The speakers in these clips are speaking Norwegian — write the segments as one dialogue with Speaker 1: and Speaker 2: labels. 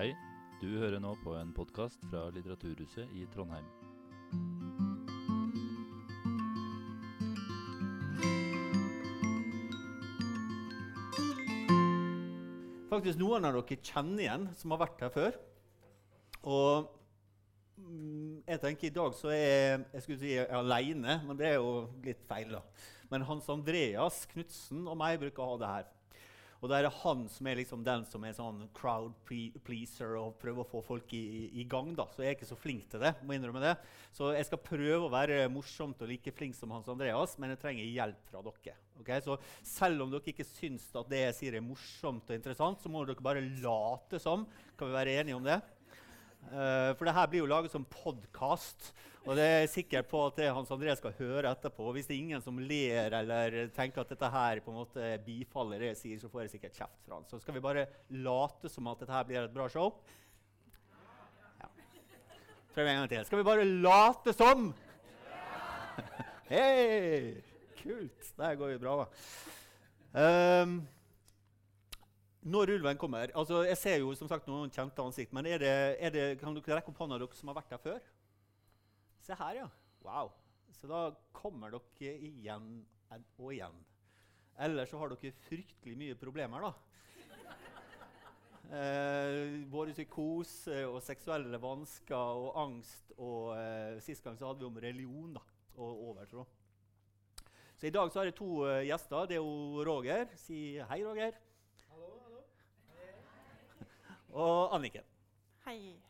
Speaker 1: Hei, du hører nå på en podkast fra Litteraturhuset i Trondheim.
Speaker 2: Faktisk noen av dere kjenner igjen som har vært her før. Og mm, jeg tenker i dag så er jeg, jeg skulle si jeg er aleine, men det er jo litt feil. da. Men Hans Andreas Knutsen og meg bruker å ha det her. Og da er det han som er liksom den som er sånn crowd pleaser og prøver å få folk i, i, gang. da. Så jeg er ikke så flink til det. må innrømme det. Så jeg skal prøve å være morsomt og like flink som Hans Andreas, men jeg trenger hjelp fra dere. Okay? Så selv om dere ikke syns at det jeg sier er morsomt og interessant, så må dere bare late som. Kan vi være enige om det? Uh, for det her blir jo laget som podkast, og det er jeg sikker på at Hans André skal høre etterpå. Hvis det er ingen som ler eller tenker at dette her på en måte bifaller det jeg sier, så får jeg sikkert kjeft fra han. Så skal vi bare late som at dette her blir et bra show? Ja. Prøv en gang til. Skal vi bare late som? Hei! Kult. Der går vi bra, da. Um, når ulven kommer altså Jeg ser jo som sagt noen kjente ansikt, men er det, er det, kan dere rekke opp hånda dere som har vært der før? Se her, ja. Wow. Så da kommer dere igjen og igjen. Eller så har dere fryktelig mye problemer, da. Eh, både psykose og seksuelle vansker og angst. Og eh, Sist gang så hadde vi om religion da, og overtro. Så i dag så har jeg to uh, gjester. Det er jo Roger. Si hei, Roger Hallo, hallo. og Anniken.
Speaker 3: Hei.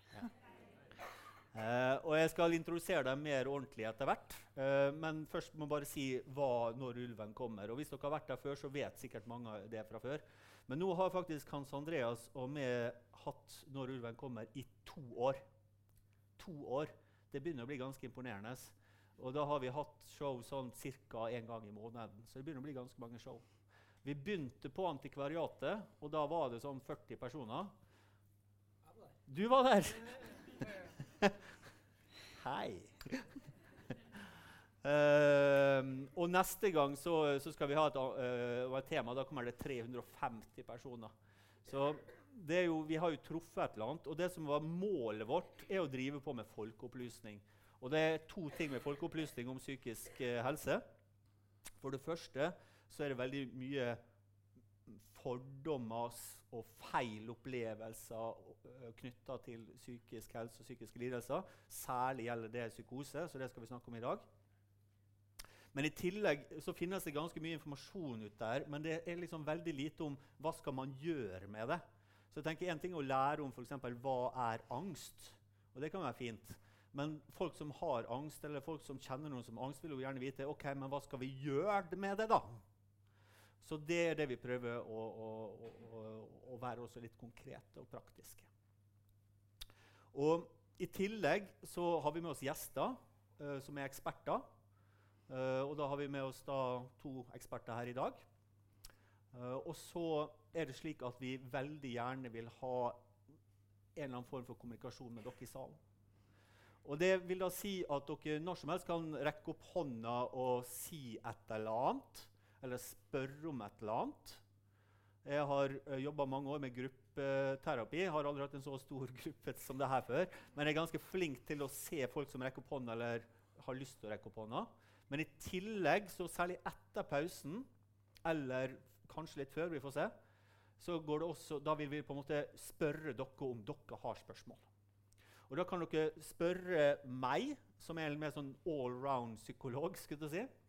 Speaker 2: Uh, og jeg skal introdusere dem mer ordentlig etter hvert. Eh, men først må jeg bare si hva når ulven kommer. Og hvis dere har vært der før, så vet sikkert mange det fra før. Men nå har faktisk Hans Andreas og vi hatt Når ulven kommer i to år. To år. Det begynner å bli ganske imponerende. Og da har vi hatt show sånn ca. én gang i måneden. Så det begynner å bli ganske mange show. Vi begynte på Antikvariatet, og da var det sånn 40 personer. Du var der! Hei. uh, og neste gang så, så, skal vi ha et, uh, et, tema. Da kommer det 350 personer. Så jo, vi har jo truffet et eller annet. Og det som var målet vårt, er å drive på med folkeopplysning. Og det er to ting med folkeopplysning om psykisk uh, helse. For det første så er det veldig mye fordommer og feil opplevelser uh, knytta til psykisk helse og psykiske lidelser. Særlig gjelder det psykose, så det skal vi snakke om i dag. Men i tillegg så finnes det ganske mye informasjon ut der, men det er liksom veldig lite om hva skal man gjøre med det. Så jeg tenker En ting å lære om f.eks. hva er angst, og det kan være fint. Men folk som har angst, eller folk som kjenner noen som har angst, vil jo gjerne vite ok, men hva skal vi gjøre med det. da? Så det er det vi prøver å, å, å, å være også litt konkrete og praktiske. Og I tillegg så har vi med oss gjester uh, som er eksperter. Uh, og da har vi med oss da, to eksperter her i dag. Uh, og så er det slik at vi veldig gjerne vil ha en eller annen form for kommunikasjon med dere i salen. Og Det vil da si at dere når som helst kan rekke opp hånda og si et eller annet eller spørre om et eller annet. Jeg har eh, jobba mange år med gruppeterapi. Har aldri hatt en så stor gruppe som det her før. Men jeg er ganske flink til å se folk som rekker opp hånda eller har lyst til å rekke opp hånda. Men i tillegg, så særlig etter pausen, eller kanskje litt før, vi får se, så går det også, da vil vi på en måte spørre dere om dere har spørsmål. Og Da kan dere spørre meg, som er en mer sånn allround-psykolog. skulle jeg si.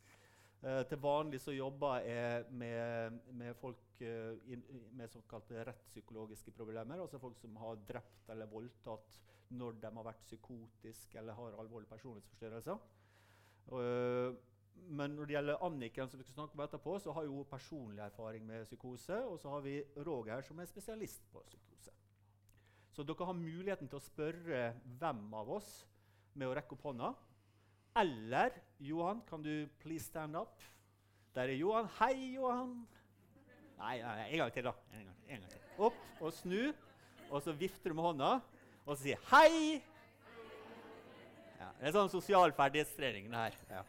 Speaker 2: Uh, til vanlig så jobber jeg med, med folk eh, in, med såkalte rettspsykologiske problemer. Altså folk som har drept eller voldtatt når de har vært psykotiske eller har alvorlige personlighetsforstyrrelser. Uh, men når det gjelder Anniken, som vi skal snakke om etterpå, så har hun personlig erfaring med psykose. Og så har vi Roger, som er spesialist på psykose. Så dere har muligheten til å spørre hvem av oss med å rekke opp hånda. Eller Johan, kan du please stand up? Der er Johan. Hei, Johan. Nei, nei, en gang til, da. En gang, en gang til. Opp og snu. Og så vifter du med hånda og så sier 'hei'. Ja, det er sånn sosial ferdighetstrening. det her. Ja.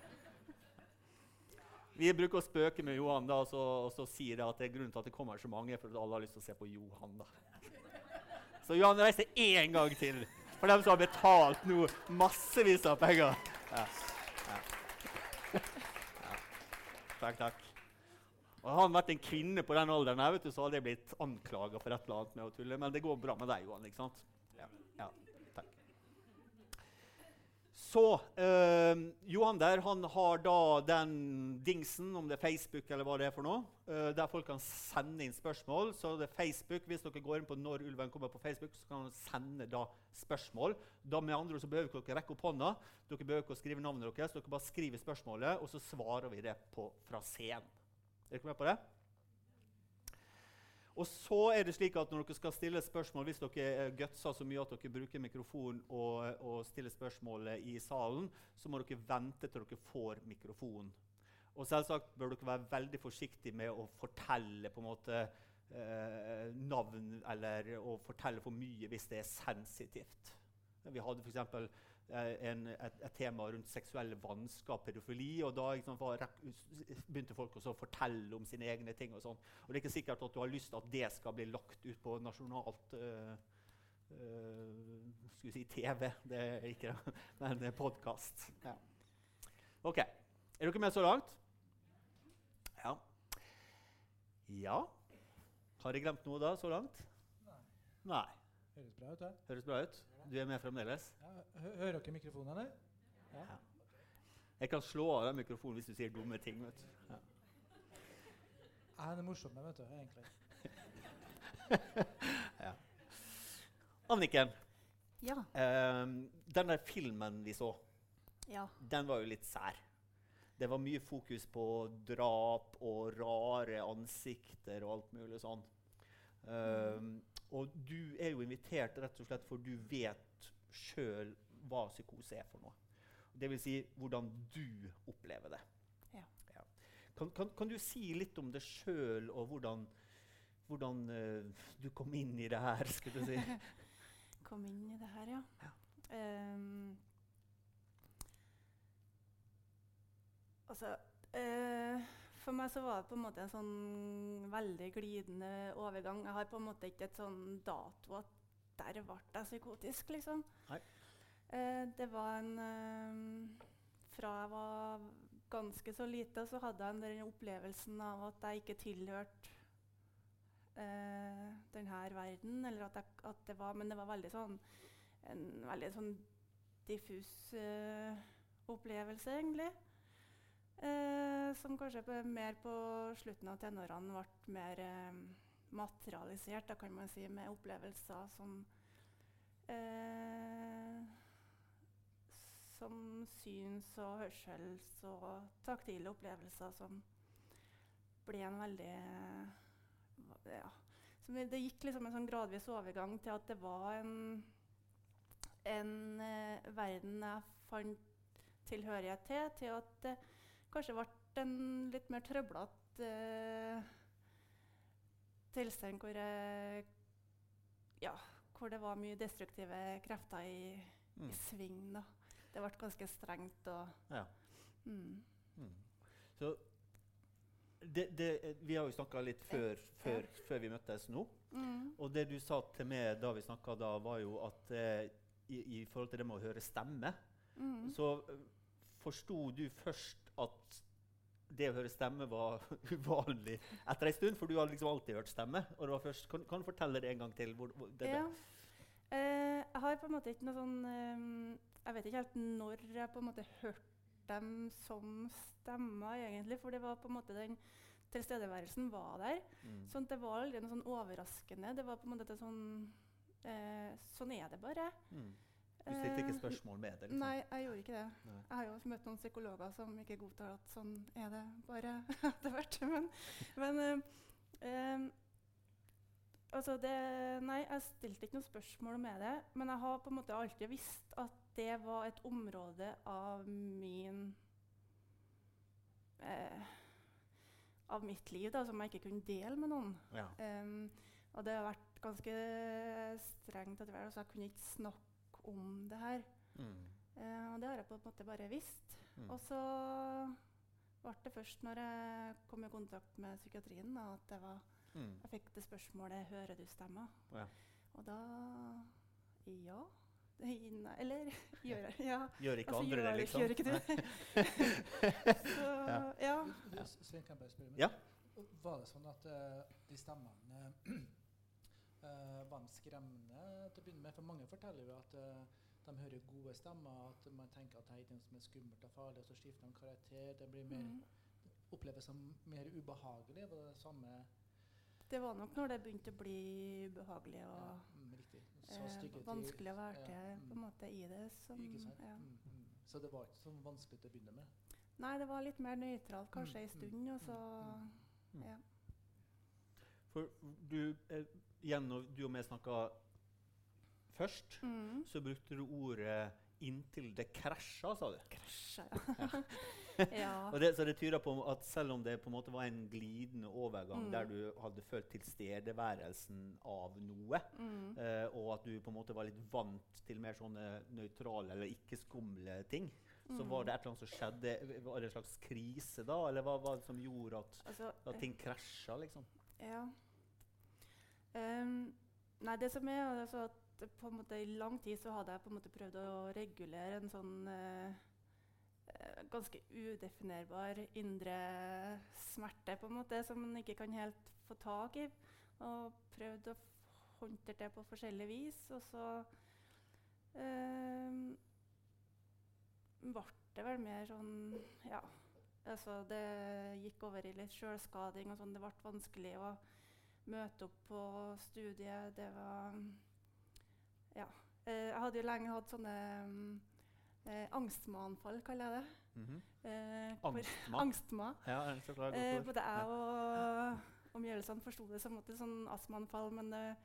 Speaker 2: Vi bruker å spøke med Johan da, og så, og så sier det at det er grunnen til at det kommer så mange, for at alle har lyst til å se på Johan. da. Så Johan reiser én gang til. For dem som har betalt nå massevis av penger. Ja. Ja. Ja. Takk, takk. Og Hadde han vært en kvinne på den alderen, her, vet du, så hadde jeg blitt anklaga for et eller annet med å tulle. Men det går bra med deg, Johan. ikke sant? Ja, ja. Så eh, Johan der han har da den dingsen, om det er Facebook eller hva det er for noe, eh, der folk kan sende inn spørsmål. Så det er Facebook, Hvis dere går inn på Når ulven kommer på Facebook, så kan dere sende da spørsmål. Da med andre så behøver dere rekke opp hånda. Dere behøver ikke å skrive navnet deres. Dere bare skriver spørsmålet, og så svarer vi det på, fra scenen. Er dere med på det? Og så er det slik at Når dere skal stille spørsmål, hvis dere gutser så mye at dere bruker mikrofon og, og stiller spørsmålet i salen, så må dere vente til dere får mikrofon. Og selvsagt bør dere være veldig forsiktige med å fortelle på en måte, eh, navn eller å fortelle for mye hvis det er sensitivt. Vi hadde for eksempel, Eh, en, et, et, tema rundt seksuelle vansker, og pedofili. og Da liksom, var, begynte folk også å fortelle om sine egne ting. og sånn. Og Det er ikke sikkert at du har lyst til at det skal bli lagt ut på nasjonalt uh, uh, Skulle si TV. Det er ikke det, men podkast. Ja. OK. Er dere med så langt? Ja. Ja. Har jeg glemt noe da, så langt?
Speaker 3: Nei.
Speaker 2: Nei.
Speaker 3: Høres bra ut, det.
Speaker 2: Høres bra ut. Du er med fremdeles?
Speaker 3: Ja, hører dere mikrofonene? Ja. ja.
Speaker 2: Jeg kan slå av den mikrofonen hvis du sier dumme ting. vet du. Ja.
Speaker 3: Jeg er morsom, vet du, egentlig.
Speaker 2: ja. Anniken,
Speaker 4: ja.
Speaker 2: Um, den der filmen vi så,
Speaker 4: ja.
Speaker 2: den var jo litt sær. Det var mye fokus på drap og rare ansikter og alt mulig sånn. Um, og du er jo invitert rett og slett for du vet sjøl hva psykose er for noe. Det vil si hvordan du opplever det.
Speaker 4: Ja.
Speaker 2: Ja. Kan, kan, kan, du si litt om det sjøl, og hvordan, hvordan uh, du kom inn i det her? skulle du si?
Speaker 4: kom inn i det her, ja. ja. Um, altså uh, for meg så var det på en måte en sånn veldig glidende overgang. Jeg har på en måte ikke et sånn dato at der ble jeg psykotisk, liksom. Eh, det var en eh, Fra jeg var ganske så lite, så hadde jeg den opplevelsen av at jeg ikke tilhørte eh, denne verden. Eller at, jeg, at, det var Men det var veldig sånn en veldig sånn diffus eh, opplevelse, egentlig. Eh, som kanskje på, mer på slutten av tenårene ble mer eh, materialisert, da kan man si, med opplevelser som eh, Som syns- og hørsels- og taktile opplevelser som ble en veldig ja, Det gikk liksom en sånn gradvis overgang til at det var en, en eh, verden jeg fant tilhørighet til, til at det kanskje ble en litt mer trøblete uh, tilstand hvor, jeg, ja, hvor det var mye destruktive krefter i, mm. i sving. Da. Det ble ganske strengt. Og,
Speaker 2: ja.
Speaker 4: mm.
Speaker 2: Mm. Så det, det, vi har jo snakka litt før, før, før, vi møttes nå.
Speaker 4: Mm.
Speaker 2: Og det du sa til meg da vi snakka da, var jo at eh, i, i, forhold til det med å høre stemme,
Speaker 4: mm.
Speaker 2: så forsto du først at det å høre stemme var uvanlig etter en stund? For du har liksom alltid hørt stemme. og det var først, Kan, kan du fortelle det en gang til? Hvor, hvor,
Speaker 4: ja. Eh, jeg har på en måte ikke noe sånn eh, Jeg vet ikke helt når jeg på en måte hørte dem som stemmer, egentlig. For det var på en måte den tilstedeværelsen var der. Mm. Sånn det var aldri noe sånn overraskende. Det var på en måte sånn eh, Sånn er det bare.
Speaker 2: Mm. Du stilte ikke spørsmål med det? Liksom.
Speaker 4: Nei, jeg gjorde ikke det. Nei. Jeg har jo møtt noen psykologer som ikke godtar at sånn er det bare etter hvert. Men, men uh, altså det, Nei, jeg stilte ikke noe spørsmål med det. Men jeg har på en måte alltid visst at det var et område av min eh, Av mitt liv da, som jeg ikke kunne dele med noen.
Speaker 2: Ja.
Speaker 4: Um, og det har vært ganske strengt etter hvert. Altså jeg kunne ikke snakke om det her.
Speaker 2: Mm.
Speaker 4: Eh, og det har jeg på en måte bare visst. Mm. Og så ble det først når jeg kom i kontakt med psykiatrien, da, at var,
Speaker 2: mm.
Speaker 4: jeg fikk det spørsmålet 'Hører du stemma?'
Speaker 2: Ja.
Speaker 4: Og da Ja. Nei, eller gjør jeg Ja.
Speaker 2: Gjør ikke
Speaker 4: Altså,
Speaker 2: andre
Speaker 4: gjør,
Speaker 2: det, liksom?
Speaker 4: gjør ikke du? Så ja.
Speaker 3: Ja, Svein, kan jeg bare spørre?
Speaker 2: Ja.
Speaker 3: Var det sånn at uh, de stemmene eh, var de skremmende til å begynne med? For mange forteller jo at uh, de hører gode stemmer, at man tenker at det er noe som er skummelt og farlig, og så skifter de karakter. Det blir mer,
Speaker 4: Mm.
Speaker 3: oppleves som mer ubehagelig. Var det samme
Speaker 4: Det var nok når det begynte å bli ubehagelig og
Speaker 3: ja, mm, Så
Speaker 4: eh, vanskelig å være
Speaker 3: ja,
Speaker 4: til på en
Speaker 3: mm.
Speaker 4: måte i det. Som,
Speaker 3: Ikke sant?
Speaker 4: ja.
Speaker 3: Mm, mm. Så det var ikke så vanskelig til å begynne med?
Speaker 4: Nei, det var litt mer nøytralt kanskje
Speaker 3: Mm,
Speaker 4: en stund, og så
Speaker 2: Mm.
Speaker 4: ja.
Speaker 2: For du, eh, igjen, når du og vi snakka først,
Speaker 4: Mm.
Speaker 2: så brukte du ordet 'inntil det krasja', sa du.
Speaker 4: Krasja, ja. ja.
Speaker 2: Og det, så det tyder på at selv om det på en måte var en glidende overgang
Speaker 4: Mm.
Speaker 2: der du hadde følt tilstedeværelsen av noe,
Speaker 4: Mm.
Speaker 2: eh, og at du på en måte var litt vant til mer sånne nøytrale eller ikke-skumle ting, så
Speaker 4: Mm.
Speaker 2: var det et eller annet som skjedde. Var det en slags krise da, eller hva var det som gjorde at,
Speaker 4: Altså,
Speaker 2: at ting krasja, liksom?
Speaker 4: Ja. Ehm, nei, det som er altså at på en måte I lang tid så hadde jeg på en måte prøvd å regulere en sånn eh, ganske udefinerbar indre smerte på en måte, som man ikke kan helt få tak i. Og prøvd å håndtere det på forskjellig vis. Og så uh, ble det vel mer sånn Ja. Altså, det gikk over i litt sjølskading og sånn. Det ble vanskelig å møte opp på studiet. Det var Ja. Eh, jeg hadde jo lenge hatt sånne mm, eh, angstmaanfall, kaller jeg det.
Speaker 2: Mhm.
Speaker 4: Eh,
Speaker 2: Angstma.
Speaker 4: Angstma.
Speaker 2: Ja, så klart,
Speaker 4: Eh, både jeg og omgivelsene forsto det som et det sånn astmaanfall, men det,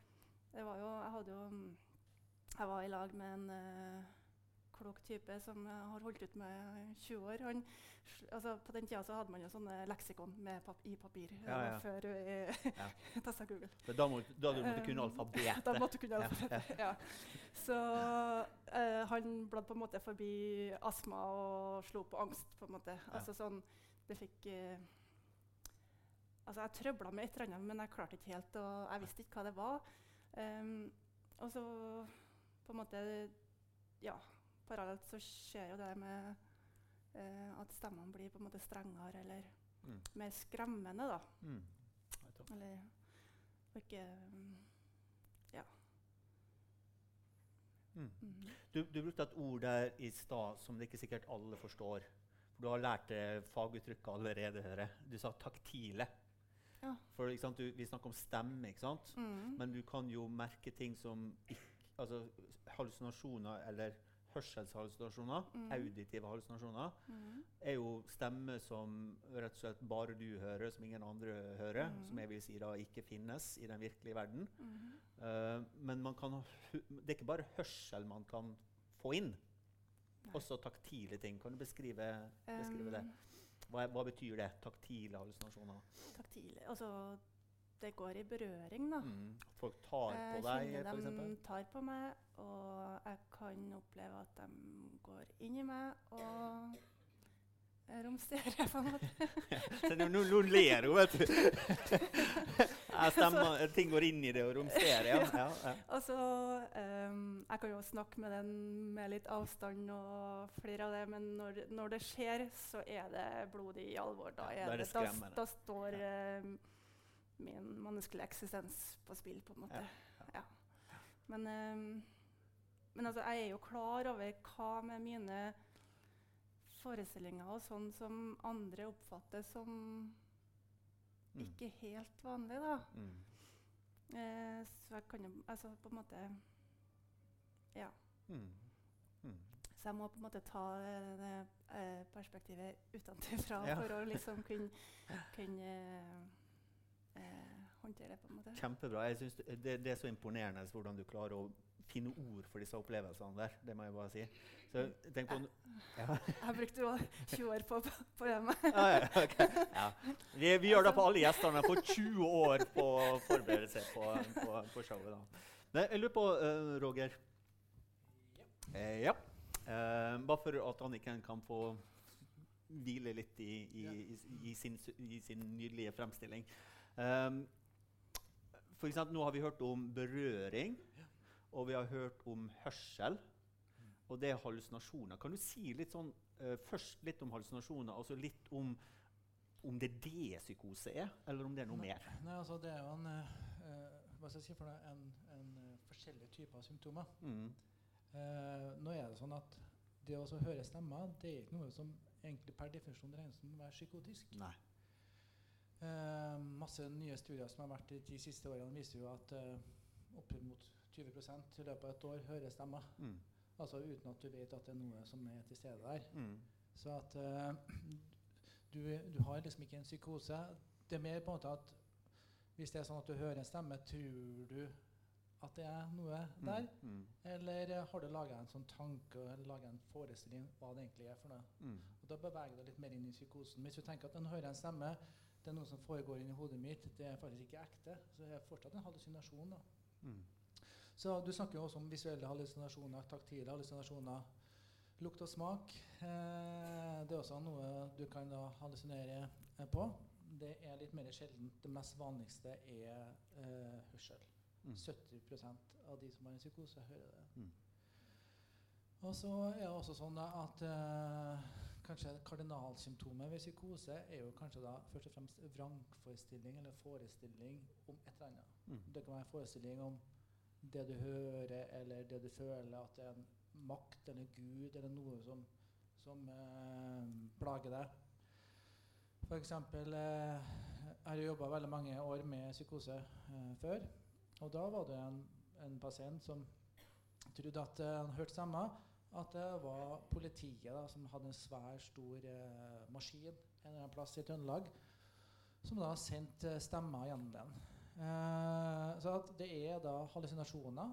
Speaker 4: det var jo Jeg hadde jo mm, Jeg var i lag med en eh, klok type som har holdt ut med 20 år. Han, altså, på den tida så hadde man jo sånne leksikon med pap i papir.
Speaker 2: Ja, ja.
Speaker 4: Før vi
Speaker 2: Ja.
Speaker 4: testa Google.
Speaker 2: Da, må, da du måtte kunne alfabetet.
Speaker 4: Da måtte du kunne alfabetet. Ja. Så uh, han bladde på en måte forbi astma og slo på angst. på en måte. Altså sånn, det fikk uh, Altså Jeg trøbla med et eller annet, men jeg klarte ikke helt, og jeg visste ikke hva det var. Um, og så på en måte Ja, parallelt så skjer jo det med eh, at stemmene blir på en måte strengere eller
Speaker 2: Mm.
Speaker 4: mer skremmende, da.
Speaker 2: Mm.
Speaker 4: Eller og ikke Ja.
Speaker 2: Mm.
Speaker 4: Mhm.
Speaker 2: Du, du brukte et ord der i stad som det ikke sikkert alle forstår. For du har lært det faguttrykket allerede, hører jeg. Du sa taktile.
Speaker 4: Ja.
Speaker 2: For ikke sant, du, Vi snakker om stemme, ikke sant?
Speaker 4: Mm.
Speaker 2: men du kan jo merke ting som ikke altså, hallusinasjoner eller hørselshallusinasjoner,
Speaker 4: Mm.
Speaker 2: auditive hallusinasjoner,
Speaker 4: Mm.
Speaker 2: er jo stemmer som rett og slett bare du hører, som ingen andre hører,
Speaker 4: Mm.
Speaker 2: som jeg vil si da ikke finnes i den virkelige verden. Eh, men man kan det er ikke bare hørsel man kan få inn.
Speaker 4: Nei.
Speaker 2: Også taktile ting. Kan du beskrive, beskrive det? Hva, hva betyr det? Taktile hallusinasjoner?
Speaker 4: taktile Altså, det går i berøring, da.
Speaker 2: Mm. At folk tar
Speaker 4: Jeg
Speaker 2: på deg,
Speaker 4: kjenner
Speaker 2: f.eks.?
Speaker 4: de tar på meg, og jeg kan oppleve at de går inn i meg og romsterer, på en måte.
Speaker 2: nå, nå ler hun, vet du. Jeg stemmer, ting går inn i det og romsterer. Ja. Ja, ja.
Speaker 4: Altså, um, jeg kan jo snakke med den med litt avstand og flere av det, men når, når det skjer, så er det blodig alvor. Da, er
Speaker 2: da er det
Speaker 4: da, da står em, min menneskelige eksistens på spill, på en måte.
Speaker 2: Ja,
Speaker 4: Ja. Men, um, men altså, jeg er jo klar over hva med mine forestillinger og sånn som andre oppfatter som
Speaker 2: Mm.
Speaker 4: ikke helt vanlig, da.
Speaker 2: Mm.
Speaker 4: Eh, så jeg kan jo altså på en måte Ja.
Speaker 2: Mm. Mm.
Speaker 4: Så jeg må på en måte ta det eh, perspektivet utenfra
Speaker 2: Ja.
Speaker 4: for å liksom kunne, kunne eh, håndtere det, på en måte.
Speaker 2: Kjempebra. Jeg synes det, det, er så imponerende hvordan du klarer å finne ord for disse opplevelsene der. Det må jeg bare si. Så tenk på ja.
Speaker 4: Jeg brukte jo 20 år på på- på det.
Speaker 2: Ah, ja, okay. ja. vi, vi gjør det på alle gjestene. Får 20 år på å forberede seg på, på, på showet. da. Nei, jeg lurer på, uh, Roger Eh, Ja. Uh, bare for at Anniken kan få hvile litt i, i,
Speaker 3: Ja.
Speaker 2: i, i, sin, i sin nydelige fremstilling. Um, for eksempel, nå har vi hørt om berøring. og vi har hørt om hørsel. Og det er hallusinasjoner. Kan du si litt sånn, uh, først litt om hallusinasjoner, altså litt om om det er det psykose er, eller om det er noe
Speaker 3: Nei.
Speaker 2: mer?
Speaker 3: Nei, altså det er jo en, uh, hva skal jeg si for noe, en, en eh, forskjellige typer symptomer.
Speaker 2: Mm.
Speaker 3: Uh, nå er det sånn at det å høre stemmer, det er ikke noe som egentlig per definisjon regnes som å være psykotisk.
Speaker 2: Nei.
Speaker 3: Eh, masse nye studier som har vært de, siste årene, viser jo at opp oppimot 20% i løpet av et år hører stemmer.
Speaker 2: Mm.
Speaker 3: Altså uten at du vet at det er noe som er til stede der.
Speaker 2: Mm.
Speaker 3: Så at eh, du, du har liksom ikke en psykose. Det er mer på en måte at hvis det er sånn at du hører en stemme, tror du at det er noe der?
Speaker 2: Mm.
Speaker 3: Eller eh, har du laga en sånn tanke eller laget en forestilling hva det egentlig er for noe?
Speaker 2: Mm.
Speaker 3: Og Da beveger du deg litt mer inn i psykosen. Hvis du tenker at du hører en stemme, det er noe som foregår inni hodet mitt, det er faktisk ikke ekte, så det er fortsatt en hallusinasjon. da.
Speaker 2: Mm.
Speaker 3: Så Du snakker jo også om visuelle hallusinasjoner, taktile hallusinasjoner. Lukt og smak. Eh, det er også noe du kan da hallusinere eh, på. Det er litt mer sjeldent. Det mest vanligste er eh, hørsel.
Speaker 2: Mm.
Speaker 3: 70% av de som har en psykose, hører det.
Speaker 2: Mm.
Speaker 3: Og så er det også sånn at eh, kanskje kardinalsymptomet ved psykose er jo kanskje da først og fremst vrangforestilling eller forestilling om et eller annet.
Speaker 2: Mm.
Speaker 3: Det kan være en forestilling om det du hører eller det du føler, at det er en makt eller Gud eller noe som, som eh, plager deg. Eksempel eh, Jeg har jobba veldig mange år med psykose eh, før. Og da var det en, en pasient som trodde at eh, han hørte stemmer. At det var politiet da, som hadde en svær, stor eh, maskin en eller annen plass i Trøndelag, som da sendte stemmer gjennom den. Eh, så at det er da hallusinasjoner,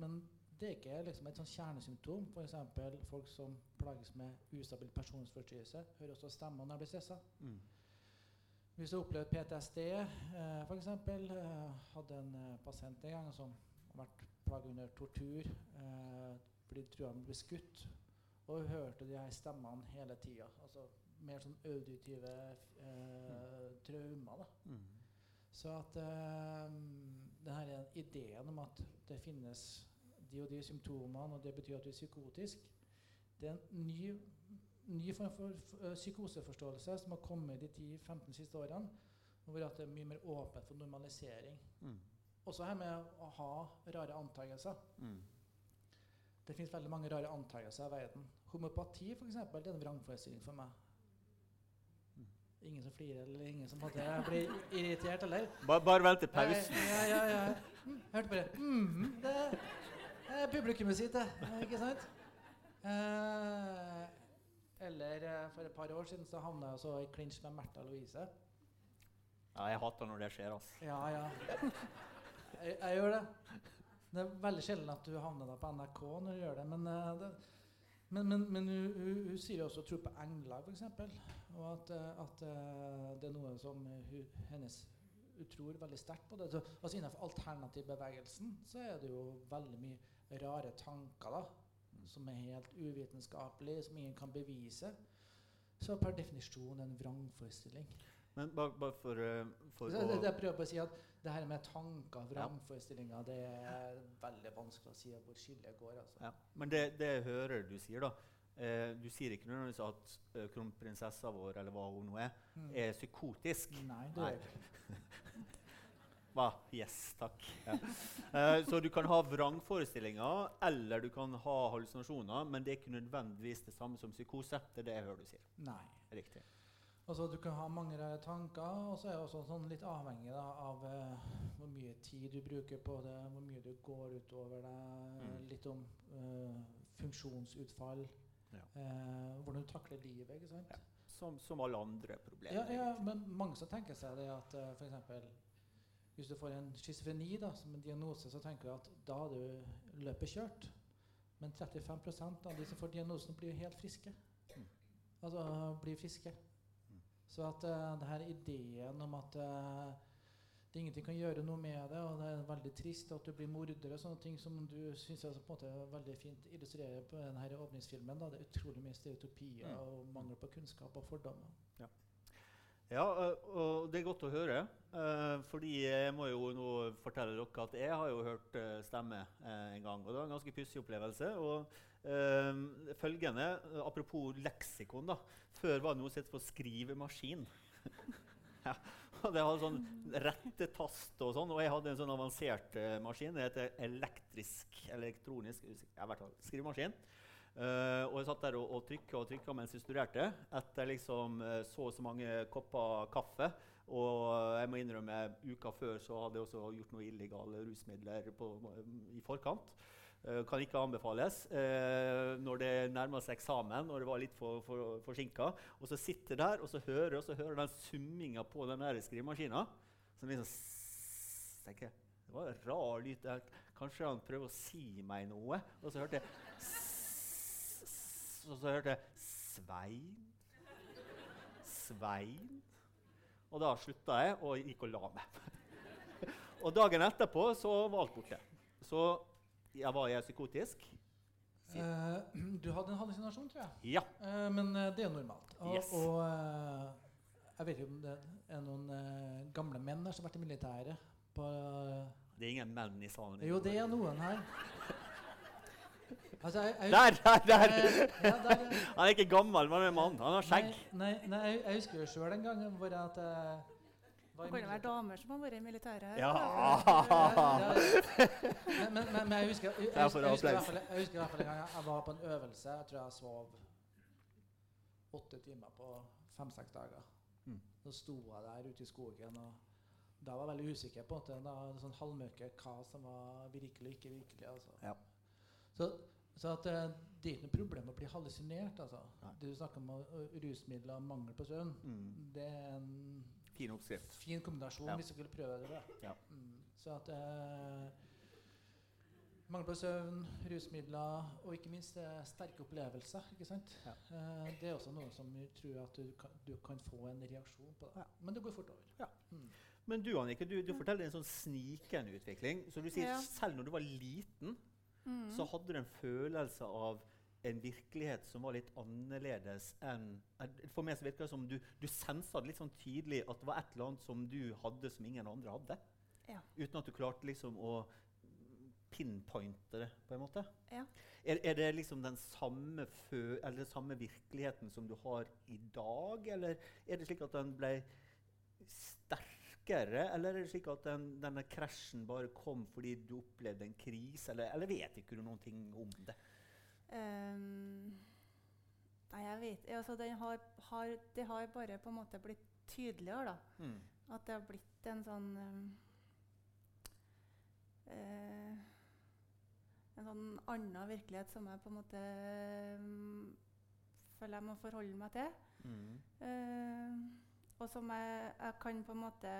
Speaker 3: men det er ikke liksom et sånn kjernesymptom. F.eks. folk som plages med ustabil personlighetsforstyrrelse, hører også stemmer når de blir stressa.
Speaker 2: Mm.
Speaker 3: Hvis du har opplevd PTSD, eh, f.eks. Eh, hadde en eh, pasient en gang som har vært plaget under tortur, eh, fordi trua han ble skutt, og hun hørte de her stemmene hele tida. Altså mer sånn auditive eh, traumer. da.
Speaker 2: Mm.
Speaker 3: Så at eh, er ideen om at det finnes de og de symptomene, og det betyr at du er psykotisk, det er en ny, ny form for f- psykoseforståelse som har kommet de 10-15 siste årene, hvor det er mye mer åpent for normalisering.
Speaker 2: Mm.
Speaker 3: Også her med å ha rare antakelser.
Speaker 2: Mm.
Speaker 3: Det finnes veldig mange rare antagelser i verden. Homopati for eksempel, det er en vrangforestilling for meg. Ingen som flirer, eller ingen som måtte bli irritert, eller?
Speaker 2: Bare, bare vent til pausen.
Speaker 3: Ja, ja, ja. Mm, hørte bare mm, Det er publikummet sitt, det. Ikke sant? Eh, eller eh, for et par år siden så havna jeg også i klinsj med Märtha Louise.
Speaker 2: Ja, jeg hater når det skjer. altså.
Speaker 3: Ja, ja. Jeg, jeg gjør det. Det er veldig sjelden at du havner da på NRK når du gjør det. Men, eh, det, men, men, men hun, hun, hun sier også tro på engler, f.eks. Og at, eh, at eh, det er noe som hun, hennes hun tror veldig sterkt på. det. Så, altså Innenfor alternativbevegelsen så er det jo veldig mye rare tanker da, som er helt uvitenskapelige, som ingen kan bevise. Så per definisjon en vrangforestilling.
Speaker 2: Men bare, bare for, for
Speaker 3: det, det,
Speaker 2: det
Speaker 3: jeg prøver på å si at det her med tanker, vrangforestillinger, det er veldig vanskelig å si hvor skillet går. altså.
Speaker 2: ja. Men det, det jeg hører du sier, da eh, Du sier ikke nødvendigvis at eh, kronprinsessa vår, eller hva hun nå er,
Speaker 3: Mm.
Speaker 2: er psykotisk.
Speaker 3: Nei, det er ikke.
Speaker 2: Hva? Yes, takk. Ja. Eh, så du kan ha vrangforestillinger, eller du kan ha hallusinasjoner, men det er ikke nødvendigvis det samme som psykose. Det er det jeg hører du sier.
Speaker 3: Nei.
Speaker 2: Riktig.
Speaker 3: Altså, du kan ha mange tanker, og så er det også sånn litt avhengig da, av uh, hvor mye tid du bruker på det, hvor mye du går utover det,
Speaker 2: Mm.
Speaker 3: litt om uh, funksjonsutfall,
Speaker 2: Ja.
Speaker 3: uh, hvordan du takler livet. ikke sant?
Speaker 2: Ja. Som, som alle andre problemer.
Speaker 3: Ja, ja, men mange som tenker seg det at uh, f.eks. hvis du får en schizofreni da, som en diagnose, så tenker du at da er du løpet kjørt. Men 35% av de som får diagnosen, blir helt friske.
Speaker 2: Mm.
Speaker 3: Altså blir friske. Så at uh, det her ideen om at uh, det ingenting kan gjøre noe med det, og det er veldig trist at du blir morder og sånne ting som du syns er på en måte veldig fint illustrerer på denne åpningsfilmen. Da. Det er utrolig mye stereotypier
Speaker 2: Mm.
Speaker 3: og mangel på kunnskap og fordommer.
Speaker 2: Ja, Ja, og det er godt å høre. fordi jeg må jo nå fortelle dere at jeg har jo hørt stemme en gang. Og det var en ganske pussig opplevelse. Og følgende, Apropos leksikon. da, Før var det noe som het for skrivemaskin. ja, og Det hadde sånn rettetast og sånn. Og jeg hadde en sånn avansert uh, maskin. Det heter elektrisk, elektronisk ja, skrivemaskin. Uh, og jeg satt der og, og trykka og trykka mens jeg studerte. Etter liksom uh, så og så mange kopper kaffe. Og jeg må innrømme, uka før så hadde jeg også gjort noe illegale rusmidler på, i forkant. Eh, kan ikke anbefales eh, når det nærmer seg eksamen og det var litt for, for, forsinka. Og så sitter der og så hører, og så hører den summinga på den skrivemaskina. Som liksom tenker Det var en rar lyd. der. Kanskje han prøver å si meg noe? Og så hørte jeg Og så hørte jeg Svein. Svein. Og da slutta jeg og gikk og la meg. og dagen etterpå så var alt borte. Så jeg var jeg psykotisk? Si-
Speaker 3: Eh, du hadde en hallusinasjon, tror jeg.
Speaker 2: Ja.
Speaker 3: Uh, men eh, det er normalt. Og,
Speaker 2: Yes.
Speaker 3: og uh, jeg vet ikke om det er noen gamle menn her som har vært i militæret. På,
Speaker 2: Det er ingen menn i salen.
Speaker 3: jo, det er noen her. Altså, jeg, jeg,
Speaker 2: Der, der, der!
Speaker 3: Eh, ja, der, ja.
Speaker 2: Han er ikke gammel, men han er mann. Han har skjegg.
Speaker 3: Nei, nei, nei jeg, jeg husker jo sjøl en gang hvor jeg at jeg
Speaker 4: Det kan jo være damer som har vært i militæret. her.
Speaker 2: Ja.
Speaker 3: Men, men, men, men jeg husker jeg, jeg, husker fall- jeg husker i hvert fall en gang jeg, var på en øvelse. Jeg tror jeg sov åtte timer på fem-seks dager.
Speaker 2: Mm.
Speaker 3: Så sto jeg der ute i skogen og da var jeg veldig usikker på Det da, sånn halvmørke hva som var virkelig og ikke virkelig. Altså.
Speaker 2: Ja.
Speaker 3: Så, så at, eh, det er ikke noe problem å bli hallusinert. Altså. Du snakker om rusmidler og mangel på søvn,
Speaker 2: Mm.
Speaker 3: det er en
Speaker 2: Fin oppskrift.
Speaker 3: fin kombinasjon
Speaker 2: Ja.
Speaker 3: hvis du skulle prøve det.
Speaker 2: Ja.
Speaker 3: Mm. Så at eh, Mangel på søvn, rusmidler og ikke minst eh, sterke opplevelser. ikke sant?
Speaker 2: Ja.
Speaker 3: Eh, det er også noe som tror at du kan, du kan få en reaksjon på. Det.
Speaker 2: Ja.
Speaker 3: Men det går fort over.
Speaker 2: Ja.
Speaker 3: Mm.
Speaker 2: Men du Annike, du, du forteller en sånn snikende utvikling. Så du sier
Speaker 4: Ja.
Speaker 2: selv når du var liten,
Speaker 4: Mm.
Speaker 2: så hadde du en følelse av en virkelighet som var litt annerledes enn For meg så virker det som du, du sensa litt sånn tydelig at det var et eller annet som du hadde som ingen andre hadde.
Speaker 4: Ja.
Speaker 2: Uten at du klarte liksom å pinpointe det, på en måte.
Speaker 4: Ja.
Speaker 2: Er, er det liksom den samme, fø eller den samme virkeligheten som du har i dag, eller er det slik at den ble sterkere, eller er det slik at den, denne krasjen bare kom fordi du opplevde en krise, eller, eller vet ikke du noen ting om det?
Speaker 4: Ehm, nei, jeg vet altså, har, har, Det har bare på en måte blitt tydeligere, da.
Speaker 2: Mm.
Speaker 4: At det har blitt en sånn um, uh, En sånn annen virkelighet som jeg på en måte um, føler jeg må forholde meg til.
Speaker 2: Mm.
Speaker 4: Uh, og som jeg, jeg kan på en måte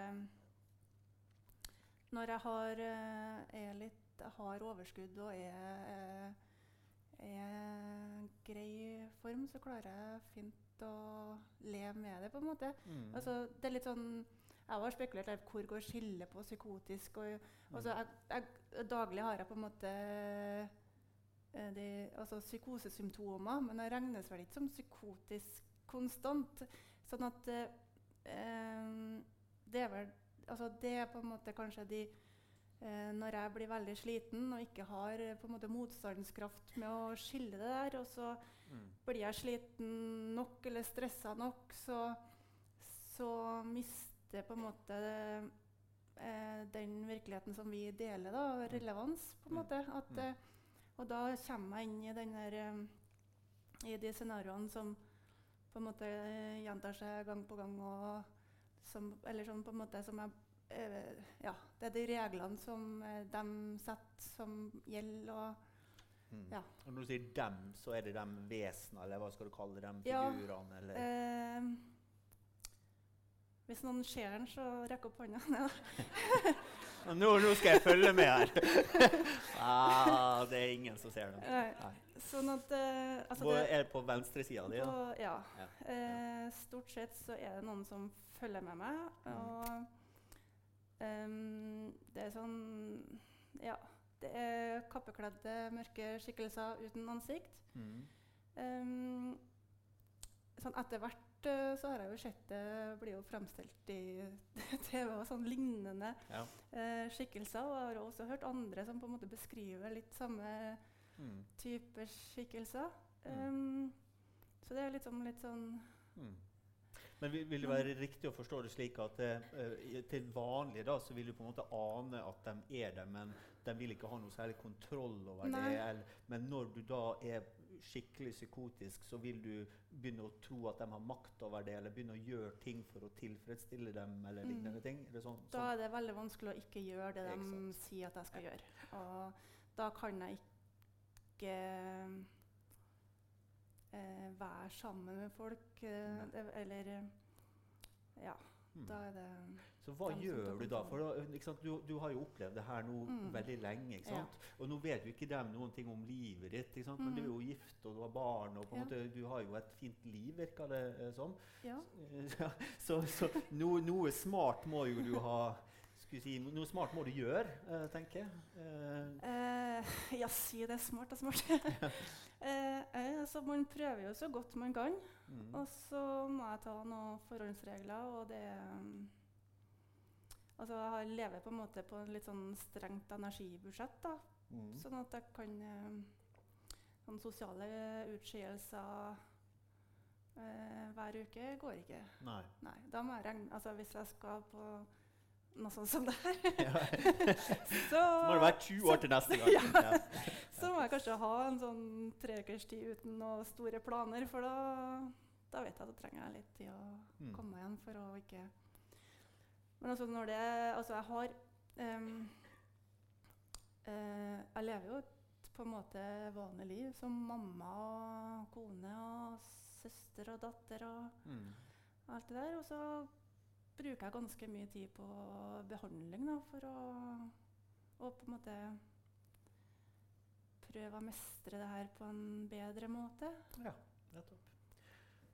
Speaker 4: Når jeg har, uh, er litt, har overskudd og er, eh, er grei form, så klarer jeg fint å leve med det, på en måte.
Speaker 2: Mm.
Speaker 4: Altså, det er litt sånn Jeg har spekulert litt hvor går skillet på psykotisk og altså, jeg, jeg, Daglig har jeg på en måte eh, de, altså, psykosesymptomer, men det regnes vel ikke som psykotisk konstant. Sånn at eh, det er vel Altså, det er på en måte kanskje de eh, Når jeg blir veldig sliten og ikke har eh, på en måte motstandskraft med å skille det der, og så
Speaker 2: Mm.
Speaker 4: blir jeg sliten nok eller stressa nok, så, så mister på en måte eh, den virkeligheten som vi deler, da, relevans. på en
Speaker 2: Mm.
Speaker 4: måte. At,
Speaker 2: Mm.
Speaker 4: eh, og da kommer jeg inn i, den der, eh, i de scenarioene som på en måte eh, gjentar seg gang på gang. Og som, eller som på en måte som jeg eh, Ja, det er de reglene som eh, de setter, som gjelder. og
Speaker 2: Mm.
Speaker 4: Ja.
Speaker 2: Og når du sier 'dem', så er det de vesenene, eller hva skal du kalle dem?
Speaker 4: Ja,
Speaker 2: Figurene, eller
Speaker 4: Eh, hvis noen ser den, så rekk opp hånda.
Speaker 2: Nå, nå skal jeg følge med her! ah, det er ingen som ser.
Speaker 4: Nei.
Speaker 2: Nei.
Speaker 4: Sånn at eh, altså det,
Speaker 2: er det på venstresida di?
Speaker 4: Ja. ja.
Speaker 2: Ja.
Speaker 4: Eh, stort sett så er det noen som følger med meg.
Speaker 2: Mm.
Speaker 4: Og det er sånn Ja. Det er kappekledde, mørke skikkelser uten ansikt.
Speaker 2: Mm.
Speaker 4: Um, sånn etter hvert eh, så har jeg jo sett det blir jo fremstilt i TV og sånn lignende
Speaker 2: Ja.
Speaker 4: uh, skikkelser. Og jeg har også hørt andre som på en måte beskriver litt samme
Speaker 2: Mm.
Speaker 4: type skikkelser.
Speaker 2: Mm.
Speaker 4: Um, så det er liksom litt sånn
Speaker 2: Mm. Men vil, det være riktig å forstå det slik at eh, til vanlig da, så vil du på en måte ane at de er det, men de vil ikke ha noe særlig kontroll over
Speaker 4: Nei.
Speaker 2: det? Eller, men når du da er skikkelig psykotisk, så vil du begynne å tro at de har makt over det, eller begynne å gjøre ting for å tilfredsstille dem, eller
Speaker 4: Mm.
Speaker 2: lignende ting? Er det sånn,
Speaker 4: Da
Speaker 2: sånn?
Speaker 4: er det veldig vanskelig å ikke gjøre det de sier at jeg skal gjøre. Og da kan jeg ikke eh, være sammen med folk. Eh, det, eller eh, Ja,
Speaker 2: Mm.
Speaker 4: da er det
Speaker 2: Så hva gjør du da? For da? Du, du har jo opplevd det her nå
Speaker 4: Mm.
Speaker 2: veldig lenge. ikke
Speaker 4: Ja.
Speaker 2: Og nå vet jo ikke dem noen ting om livet ditt, ikke sant? men du er jo gift og du har barn. og på
Speaker 4: Ja.
Speaker 2: måte, Du har jo et fint liv, virker det eh, som.
Speaker 4: Ja.
Speaker 2: Så, så så no, noe smart må jo du ha skulle si, Noe smart må du gjøre, uh, tenker jeg. Uh.
Speaker 4: Uh, ja, si det er smart og smart. eh, eh, så man prøver jo så godt man kan.
Speaker 2: mm.
Speaker 4: Og så må jeg ta noen forhåndsregler, og det um, Altså, jeg lever på en måte på en litt sånn strengt energibudsjett, da.
Speaker 2: Mm.
Speaker 4: Sånn at jeg kan Sånne sosiale utskeielser hver uke går ikke.
Speaker 2: Nei.
Speaker 4: Nei. Da må jeg regne Altså, hvis jeg skal på noe sånt som det her,
Speaker 2: Ja.
Speaker 4: så
Speaker 2: må det være 20 år til neste gang.
Speaker 4: Ja. Så må jeg kanskje ha en sånn tre ukers tid uten noen store planer, for da, da vet jeg at da trenger jeg litt tid å
Speaker 2: Mm.
Speaker 4: komme meg igjen for å ikke Men altså når det Altså, jeg har um, uh, Jeg lever jo et på en måte vanlig liv som mamma og kone og søster og datter og
Speaker 2: Mm.
Speaker 4: alt det der. Og så bruker jeg ganske mye tid på behandling da, for å, å på en måte prøve å mestre det her på en bedre måte.
Speaker 2: Ja, nettopp.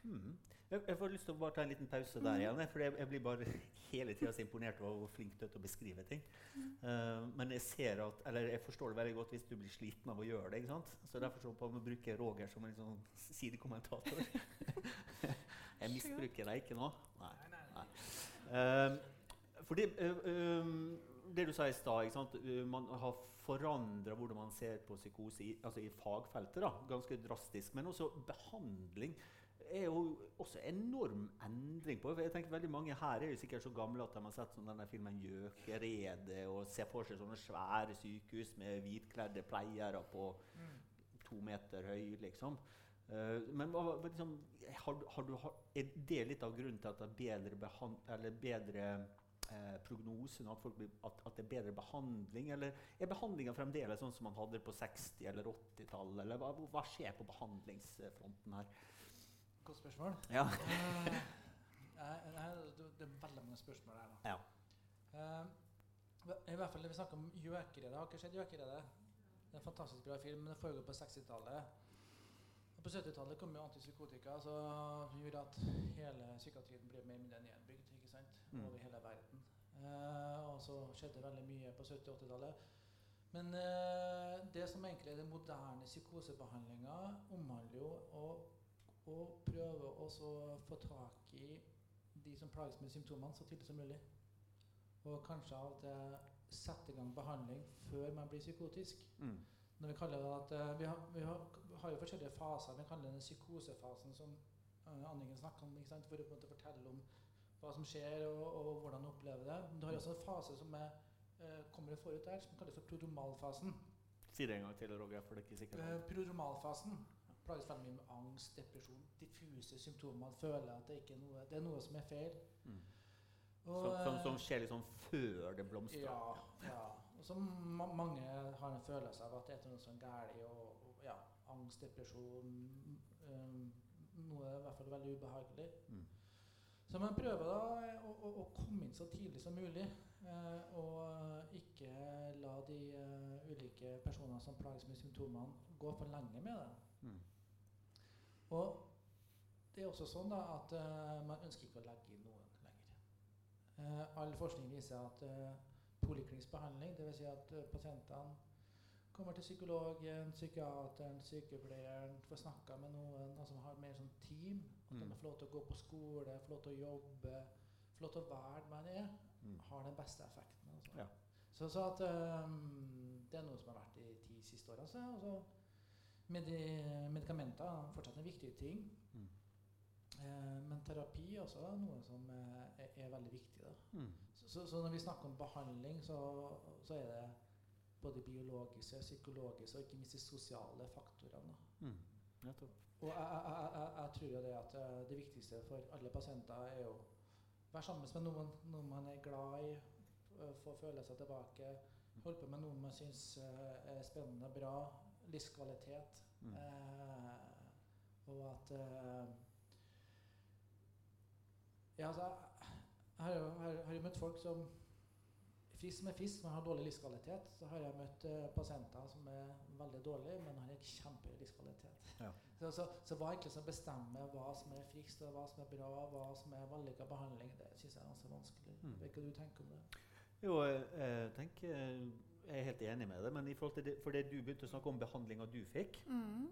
Speaker 2: Mm. Jeg, jeg får lyst til å bare ta en liten pause der
Speaker 4: mm.
Speaker 2: igjen. For jeg, jeg blir bare hele tida så imponert over hvor flink du er til å beskrive ting. Eh, men jeg ser at, eller jeg forstår det veldig godt hvis du blir sliten av å gjøre det. ikke sant? Så derfor så på å bruke Roger som en sånn sidekommentator. jeg misbruker deg ikke nå. Nei. Nei. Eh, fordi eh, eh, Det du sa i stad? Eh, man har forandra hvordan man ser på psykose i, altså i fagfeltet. da, Ganske drastisk. Men også behandling er jo også enorm endring på. Jeg tenker veldig Mange her er jo sikkert så gamle at de har sett sånn denne filmen 'Gjøkeredet' og ser for seg sånne svære sykehus med hvitkledde pleiere på to meter høy, liksom. Eh, men liksom, har, har du, har, er det litt av grunnen til at det er bedre, behand, eller bedre eh, prognose, nå, at, folk blir, at, at det er bedre behandling? Eller er behandlinga fremdeles sånn som man hadde på 60- eller 80-tallet? Eller hva, hva skjer på behandlingsfronten her?
Speaker 3: Godt spørsmål.
Speaker 2: Ja.
Speaker 3: Eh, det, er veldig mange spørsmål her. da.
Speaker 2: Ja.
Speaker 3: Uh, I hvert fall når vi snakker om Gjøkeredet. Har ikke sett Gjøkeredet? Det er en fantastisk bra film. men Det foregår på 60-tallet. Og På 70-tallet kom jo antipsykotika, som gjorde at hele psykiatrien ble mer eller mindre nedbygd ikke sant?
Speaker 2: Mm.
Speaker 3: over hele verden. Eh, og så skjedde veldig mye på 70- og 80-tallet. Men eh, det som egentlig er den moderne psykosebehandlinga, omhandler jo å, å prøve å få tak i de som plages med symptomene, så tidlig som mulig. Og kanskje av og til sette i gang behandling før man blir psykotisk.
Speaker 2: Mm.
Speaker 3: Når vi kaller det at eh, vi, har, vi har, har jo forskjellige faser. Vi kaller den psykosefasen som uh, Anniken snakker om, for å på en måte fortelle om hva som skjer og, og hvordan du opplever det. Men du har også en fase som er, eh, kommer forut der, som kalles for prodromalfasen.
Speaker 2: Si det en gang til, Roger, for det er ikke sikkert.
Speaker 3: Uh, prodromalfasen plages veldig mye med angst, depresjon, diffuse symptomer. Man føler at det, ikke er noe, det er noe som er feil.
Speaker 2: Mm.
Speaker 3: Og,
Speaker 2: Som, som,
Speaker 3: eh,
Speaker 2: som skjer liksom før det blomstrer.
Speaker 3: ja, ja. Og så ma mange har en følelse av at det er noe sånn galt, og, og ja, angst, depresjon um, Noe i hvert fall veldig ubehagelig.
Speaker 2: Mm.
Speaker 3: Så man prøver da å, å, å komme inn så tidlig som mulig, eh, og ikke la de uh, ulike personene som plages med symptomene, gå for lenge med det.
Speaker 2: Mm.
Speaker 3: Og det er også sånn da at uh, man ønsker ikke å legge inn noen lenger. Uh, all forskning viser at poliklinisk behandling, dvs. Si at eh, pasientene kommer til psykologen, psykiateren, sykepleieren, får snakka med noen altså har mer sånn team. At
Speaker 2: Mm.
Speaker 3: de får lov til å gå på skole, får lov til å jobbe, får lov til å være der man er,
Speaker 2: Mm.
Speaker 3: har den beste effekten. Altså.
Speaker 2: Ja.
Speaker 3: Så, så at um, det er noe som har vært de ti siste åra. Altså, medi medikamenter er fortsatt en viktig ting.
Speaker 2: Mm.
Speaker 3: Eh, men terapi er også noe som eh, er, er veldig viktig. Da.
Speaker 2: Mm.
Speaker 3: Så, så, når vi snakker om behandling, så, så er det både biologiske, psykologiske og ikke minst de sosiale faktorene.
Speaker 2: Mm. Jeg
Speaker 3: Og jeg, jeg, jeg, tror jo det at eh, det viktigste for alle pasienter er å være sammen med noen, noen man er glad i, få føle seg tilbake, holde på med noen man syns eh, er spennende, og bra, livskvalitet.
Speaker 2: Mm.
Speaker 3: Eh, og at eh, Ja, altså jeg har jeg har, har jo møtt folk som Frisk er fisk, men har dårlig livskvalitet. Så har jeg møtt uh, pasienter som er veldig dårlige, men har en kjempehøy livskvalitet.
Speaker 2: Ja.
Speaker 3: Så, så, så hva egentlig som bestemmer hva som er friskt, og hva som er bra, hva som er vellykka behandling, det syns jeg er ganske vanskelig.
Speaker 2: Mm.
Speaker 3: Vet ikke hva du tenker om det?
Speaker 2: Jo, jeg tenker jeg er helt enig med deg, men i forhold til det, for det du begynte å snakke om behandlinga du fikk
Speaker 4: Mm.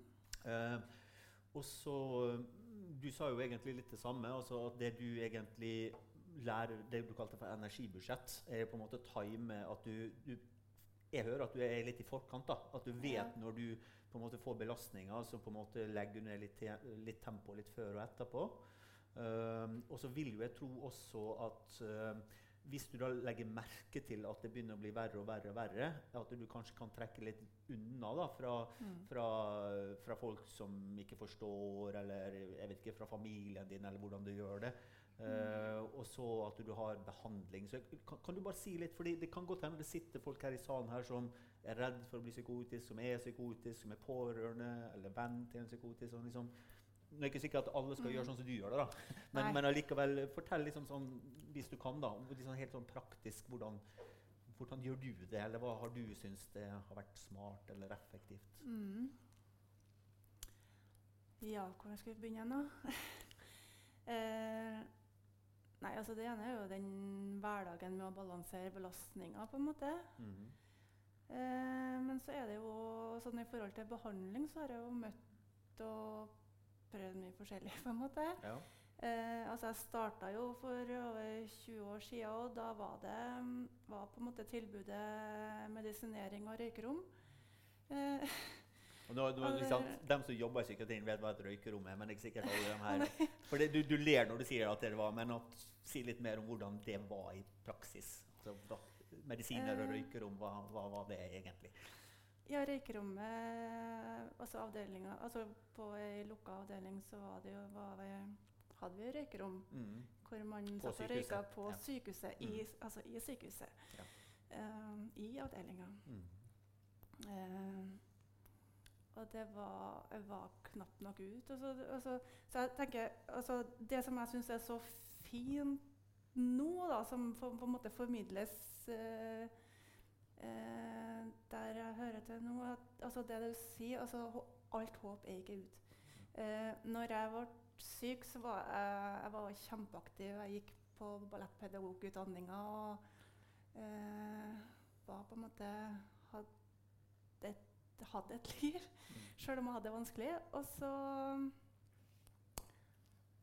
Speaker 2: eh, Og så Du sa jo egentlig litt det samme. altså at Det du egentlig lærer, det du kalte for energibudsjett, er på en måte time at du, du Jeg hører at du er litt i forkant. da, At du vet når du på en måte får belastninger, så på en måte legger du ned litt, litt tempo litt før og etterpå. Um, og så vil jo jeg tro også at uh, hvis du da legger merke til at det begynner å bli verre og verre, og verre, at du kanskje kan trekke litt unna da, fra,
Speaker 4: Mm.
Speaker 2: fra, fra folk som ikke forstår, eller jeg vet ikke, fra familien din, eller hvordan du gjør det. Eh, og så at du har behandling. Så kan, kan du bare si litt, fordi Det kan godt hende det sitter folk her i salen her som er redd for å bli psykotisk, som er psykotisk, som er pårørende eller venn til en psykotisk. Sånn, liksom. Nå er det ikke sikkert at alle skal
Speaker 4: Mm.
Speaker 2: gjøre sånn som du gjør det, da. Men, men allikevel, fortell liksom sånn, hvis du kan, da, om liksom helt sånn praktisk hvordan, hvordan gjør du det, eller hva har du syntes det har vært smart eller effektivt?
Speaker 4: Mm. Ja, hvordan skal vi begynne nå? eh, nei, altså det ene er jo den hverdagen med å balansere belastninga, på en måte.
Speaker 2: Mhm.
Speaker 4: Eh, men så er det jo sånn i forhold til behandling, så har jeg jo møtt og prøvd mye forskjellig, på en måte.
Speaker 2: Ja.
Speaker 4: Eh, altså jeg starta jo for over 20 år siden, og da var det mm, var på en måte tilbudet medisinering og røykerom. Eh,
Speaker 2: Og nå, nå, liksom, dem som jobber i psykiatrien, vet hva et røykerom er, men ikke sikkert alle dem her. For det, du, du ler når du sier at det var, men at, si litt mer om hvordan det var i praksis. Altså, da, medisiner og
Speaker 4: Eh.
Speaker 2: røykerom, hva, hva var det egentlig?
Speaker 4: Ja, røykerommet Altså avdelinga Altså på ei lukka avdeling så var det jo, var hadde vi røykerom
Speaker 2: Mm.
Speaker 4: hvor man
Speaker 2: På
Speaker 4: satt og røyka på
Speaker 2: ja.
Speaker 4: sykehuset. I,
Speaker 2: Mm.
Speaker 4: altså i sykehuset.
Speaker 2: Ja.
Speaker 4: Eh, I avdelinga.
Speaker 2: Mm.
Speaker 4: Eh, og det var, jeg var knapt nok ut. Og så, og så jeg tenker altså, Det som jeg syns er så fint nå, da, som for, på en måte formidles eh, eh, der jeg hører til nå, at altså, det du sier altså, Alt håp er ikke ut. Eh, når jeg ble syk, så var jeg, jeg var kjempeaktiv. Jeg gikk på ballettpedagogutdanninga og eh, var på en måte hadde et, liv, sjøl om jeg hadde det vanskelig. Og så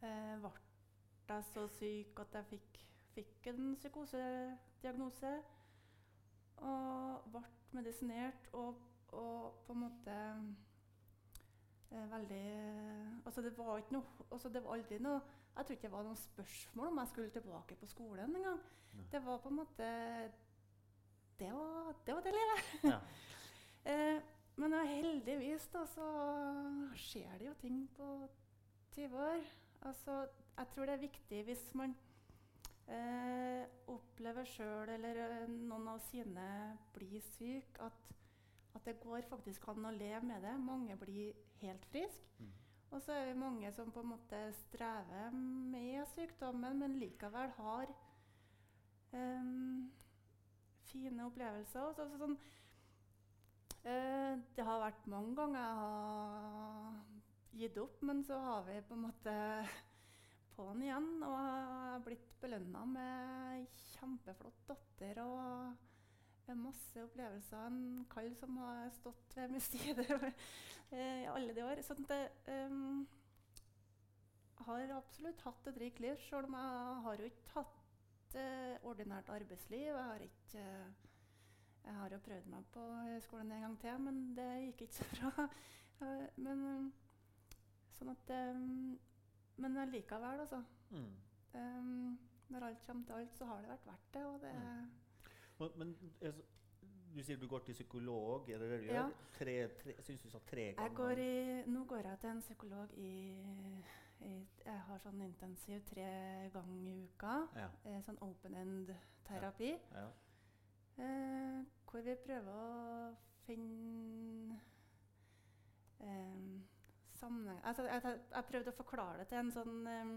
Speaker 4: eh, ble jeg så syk at jeg fikk, fikk en psykosediagnose. Og ble medisinert og, og på en måte eh, veldig Altså det var ikke noe altså det var aldri noe Jeg tror ikke det var noe spørsmål om jeg skulle tilbake på skolen engang. Det var på en måte Det var det, var det livet.
Speaker 2: Ja.
Speaker 4: Eh, men heldigvis da, så skjer det jo ting på 20 år. Altså, jeg tror det er viktig hvis man eh, opplever sjøl eller eh, noen av sine blir syk, at, at det går faktisk an å leve med det. Mange blir helt friske.
Speaker 2: Mm.
Speaker 4: Og så er vi mange som på en måte strever med sykdommen, men likevel har eh, fine opplevelser. Så, så, sånn, det har vært mange ganger jeg har gitt opp, men så har vi på en måte på'n igjen. Og jeg har blitt belønna med kjempeflott datter og masse opplevelser. En kall som har stått ved min side eh, i alle de år. Sånn det um, har absolutt hatt et rikt liv, selv om jeg har jo ikke hatt uh, ordinært arbeidsliv. Jeg har ikke eh, jeg har jo prøvd meg på høyskolen en gang til, men det gikk ikke så bra. Eh, men sånn at um, Men likevel, altså.
Speaker 2: Mm.
Speaker 4: Um, når alt kommer til alt, så har det vært verdt det. Og det
Speaker 2: Men, men altså, du sier du går til psykolog. Er det det du
Speaker 4: Ja.
Speaker 2: gjør? Tre, syns du sa tre ganger.
Speaker 4: jeg går i, nå går jeg til en psykolog i, i Jeg har sånn intensiv tre ganger i uka.
Speaker 2: Ja.
Speaker 4: Eh, sånn open end-terapi.
Speaker 2: ja.
Speaker 4: Eh, hvor vi prøver å finne eh, sammenheng altså, jeg, jeg, jeg prøvde å forklare det til en sånn eh,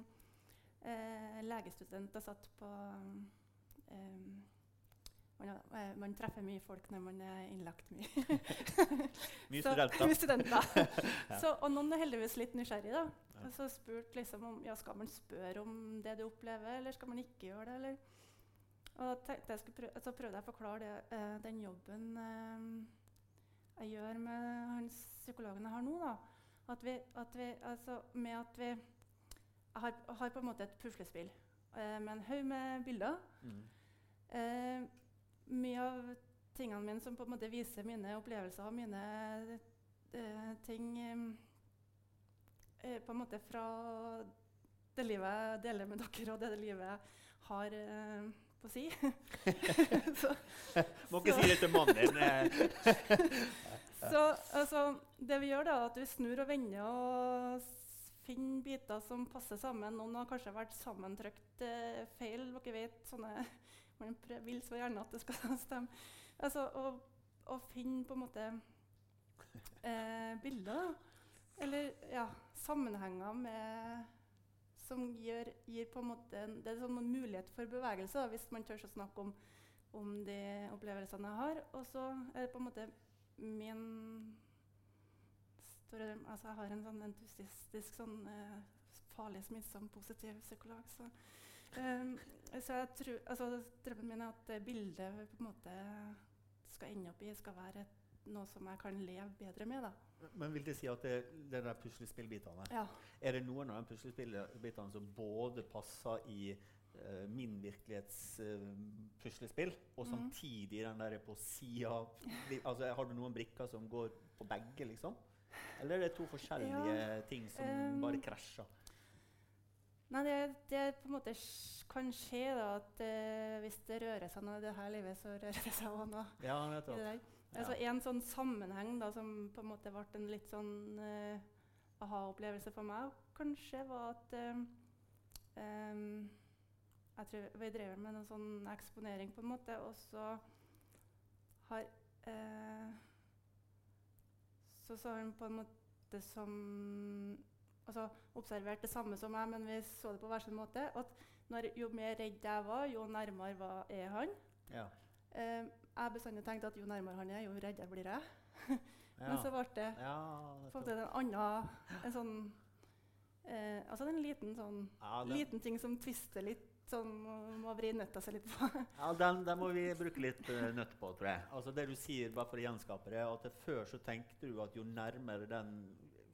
Speaker 4: eh, legestudent jeg satt på eh, man, man treffer mye folk når man er innlagt mye.
Speaker 2: Mye studenter.
Speaker 4: mye studenter. Så, og noen er heldigvis litt nysgjerrig. da.
Speaker 2: Ja.
Speaker 4: Og så spurt liksom om ja, skal man spørre om det du opplever, eller skal man ikke gjøre det. eller? Og tenkte jeg prøve, så prøvde jeg å forklare det, eh, den jobben eh, jeg gjør med han psykologen jeg har nå. da. At vi, at vi, altså med at vi har, har på en måte et puslespill eh, med en haug med bilder.
Speaker 2: Mm.
Speaker 4: Eh, mye av tingene mine som på en måte viser mine opplevelser og mine eh, ting eh, eh, på en måte fra det livet jeg deler med dere, og det livet jeg har på si. så,
Speaker 2: Må ikke
Speaker 4: Så-
Speaker 2: si det til mannen din. eh.
Speaker 4: så altså, det vi gjør, da, er at vi snur og vender og finner biter som passer sammen. Noen har kanskje vært sammentrykt eh, feil. Dere vet sånne Man vil så gjerne at det skal stemme. Altså, og, og finne på en måte eh, bilder. da. Eller ja, sammenhenger med som gir, gir en en, Det er sånn en mulighet for bevegelse, da, hvis man tør å snakke om, om de opplevelsene jeg har. Og så er det på en måte min store drøm Altså, jeg har en sånn entusiastisk, sånn eh, farlig smittsom, positiv psykolog. Så, ehm, så jeg tror, altså, drømmen min er at det bildet på en måte skal ende opp i, skal være et, noe som jeg kan leve bedre med. da.
Speaker 2: Men vil det si at det, det der puslespillbitene
Speaker 4: Ja.
Speaker 2: Er det noen av de puslespillbitene som både passer i uh, min virkelighets eh, puslespill, og
Speaker 4: Mhm.
Speaker 2: samtidig den der på sida altså, Har du noen brikker som går på begge, liksom? Eller er det to forskjellige ting som
Speaker 4: um,
Speaker 2: bare krasjer?
Speaker 4: Nei, det, det på en måte kan skje da, at uh, hvis det rører seg noe i det her livet, så rører det seg òg noe
Speaker 2: Ja, nettopp.
Speaker 4: Altså En sånn sammenheng da, som på en måte ble en litt sånn uh, aha-opplevelse for meg, kanskje var at um, Jeg tror vi drev med en sånn eksponering, på en måte, og så har uh, Så så han på en måte som Altså observert det samme som meg, men vi så det på hver sin måte. At når, jo mer redd jeg var, jo nærmere var er han.
Speaker 2: Ja.
Speaker 4: Eh, jeg har bestandig tenkt at jo nærmere han er, jo reddere blir jeg. Men så ble det
Speaker 2: ja,
Speaker 4: på en annen en sånn eh, Altså en liten sånn
Speaker 2: Ja, den,
Speaker 4: liten ting som tvister litt, som må vri nøtta seg litt på.
Speaker 2: ja, den, den må vi bruke litt uh, nøtt på, tror jeg. Altså det du sier, bare for å gjenskape det, at det før så tenkte du at jo nærmere den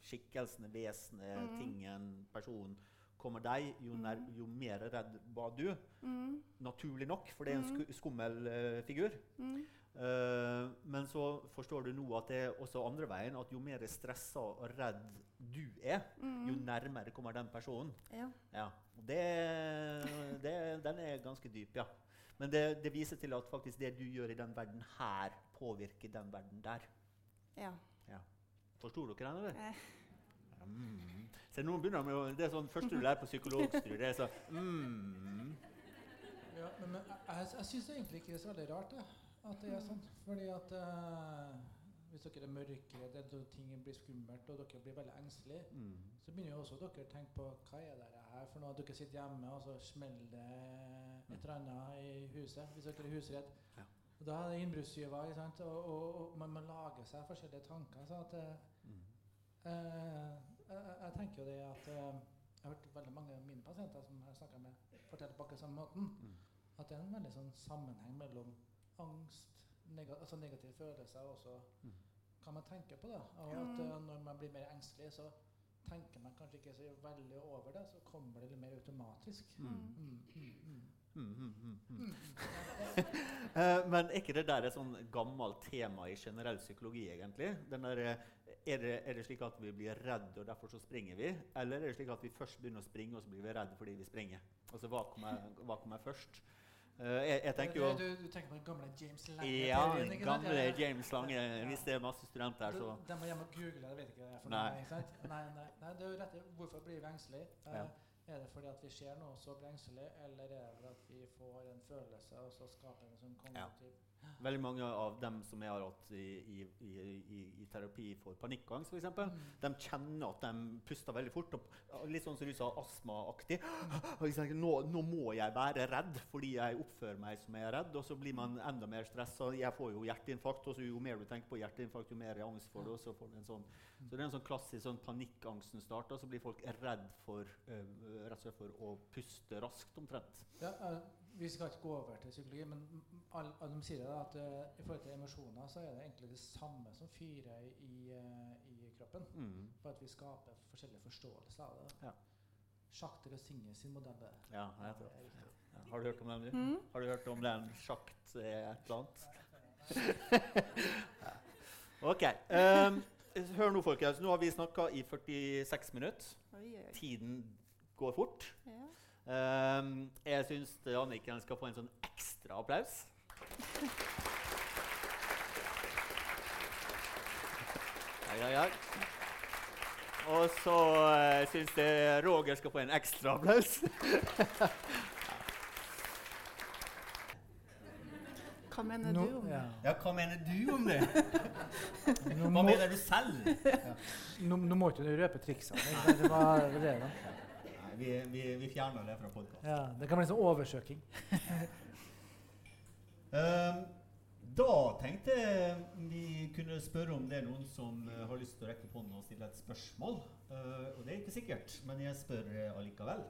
Speaker 2: skikkelsen, vesenet,
Speaker 4: mm.
Speaker 2: tingen, personen kommer deg, jo, nær,
Speaker 4: Mhm.
Speaker 2: jo mer redd var du.
Speaker 4: Mm,
Speaker 2: Naturlig nok, for det er en
Speaker 4: Mhm.
Speaker 2: skummel uh, figur.
Speaker 4: mm,
Speaker 2: Eh, men så forstår du nå at det er også andre veien, at jo mer stressa og redd du er, jo
Speaker 4: mm.
Speaker 2: nærmere kommer den personen.
Speaker 4: Ja.
Speaker 2: Ja, det, det, den er ganske dyp, ja. Men det, det viser til at faktisk det du gjør i den verden her, påvirker den verden der.
Speaker 4: ja.
Speaker 2: Forsto dere den, eller?
Speaker 4: Eh,
Speaker 2: Mm. Så noen begynner med å, Det er sånn første du lærer på psykologstudiet. Det er sånn mm.
Speaker 3: Ja, men, jeg, jeg, syns egentlig ikke det er så veldig rart det, at det er sånn. Fordi at uh, hvis dere er mørkredde og ting blir skummelt og dere blir veldig engstelige,
Speaker 2: Mm.
Speaker 3: så begynner jo også dere å tenke på hva er det her for noe. Dere sitter hjemme, og så smeller det et eller annet i huset hvis dere er husredd.
Speaker 2: Ja.
Speaker 3: Og da er det innbruddstyver. Og, og, og man må lage seg forskjellige tanker. Så at, eh,
Speaker 2: Mm.
Speaker 3: Eh, jeg, jeg- tenker jo det at eh, Jeg har hørt veldig mange av mine pasienter som jeg har snakka med, fortelle på akkurat samme måten.
Speaker 2: Mm.
Speaker 3: At det er en veldig sånn sammenheng mellom angst, neg altså negative følelser også
Speaker 2: Mm.
Speaker 3: kan man tenke på. da. Og at
Speaker 4: Mm.
Speaker 3: eh, Når man blir mer engstelig, så tenker man kanskje ikke så veldig over det, så kommer det litt mer automatisk.
Speaker 2: Mm. Men er ikke det der et sånn gammelt tema i generell psykologi, egentlig? Den der, eh, er, det, er det slik at vi blir redde, og derfor så springer vi? Eller er det slik at vi først begynner å springe, og så blir vi redde fordi vi springer? Altså, hva kommer, hva kommer først? Uh, jeg, jeg tenker jo
Speaker 3: du, du tenker på den gamle James Lange? Ja, den
Speaker 2: gamle
Speaker 3: Ja, ja.
Speaker 2: James Lange. Hvis det er masse studenter her, så
Speaker 3: De, må hjem og google det, vet ikke det er for
Speaker 2: Nei.
Speaker 3: noe. ikke sant? Nei, nei, nei, det er jo rett. Hvorfor blir vi engstelige? Uh,
Speaker 2: Ja.
Speaker 3: Er det fordi at vi ser noe, så blir engstelige, eller er det at vi får en følelse, og så skaper en sånn kognitiv
Speaker 2: Veldig mange av dem som jeg har hatt i, i, i, i, terapi for panikkangst, f.eks.,
Speaker 3: Mm.
Speaker 2: de kjenner at de puster veldig fort. Og litt sånn som du sa, astmaaktig. Nå, nå må jeg være redd fordi jeg oppfører meg som jeg er redd. Og så blir man enda mer stressa. Jeg får jo hjerteinfarkt, og så jo mer du tenker på hjerteinfarkt, jo mer er angst får du. Og så får du en sånn. Så det er en sånn klassisk sånn panikkangsten starter, så blir folk redd for, øh, rett og slett for å puste raskt, omtrent.
Speaker 3: Ja, eh, vi skal ikke gå over til psykologi, men m- all, all de sier det at uh, i forhold til emosjoner så er det egentlig det samme som fyrer i, uh, i kroppen.
Speaker 2: Mm.
Speaker 3: For at vi skaper forskjellige forståelser av det.
Speaker 2: Ja.
Speaker 3: Sjakter og Rossigne sin modell.
Speaker 2: Ja, jeg. Ja. Har du hørt om den?
Speaker 4: Mm.
Speaker 2: Har du hørt om den sjakt et eller annet? OK. Um, hør nå, folkens. Nå har vi snakka i 46 minutter.
Speaker 4: Oi, oi, oi.
Speaker 2: Tiden går fort.
Speaker 4: Ja.
Speaker 2: Ehm, jeg syns Anniken skal få en sånn ekstra applaus. Ja, ja, ja. Og så uh, syns jeg Roger skal få en ekstra applaus.
Speaker 4: Hva mener
Speaker 3: Nå-
Speaker 4: du om det?
Speaker 3: ja.
Speaker 2: Ja, hva mener du om det? Hva mener du selv?
Speaker 3: nå, nå må ikke du røpe triksene. Det var det da.
Speaker 2: Vi, vi, vi fjerner det fra podkasten.
Speaker 3: Ja, det kan bli sånn oversøking.
Speaker 2: um, da tenkte jeg vi kunne spørre om det er noen som eh, har lyst til å rekke opp hånden og stille et spørsmål. Uh, og det er ikke sikkert, men jeg spør eh, allikevel.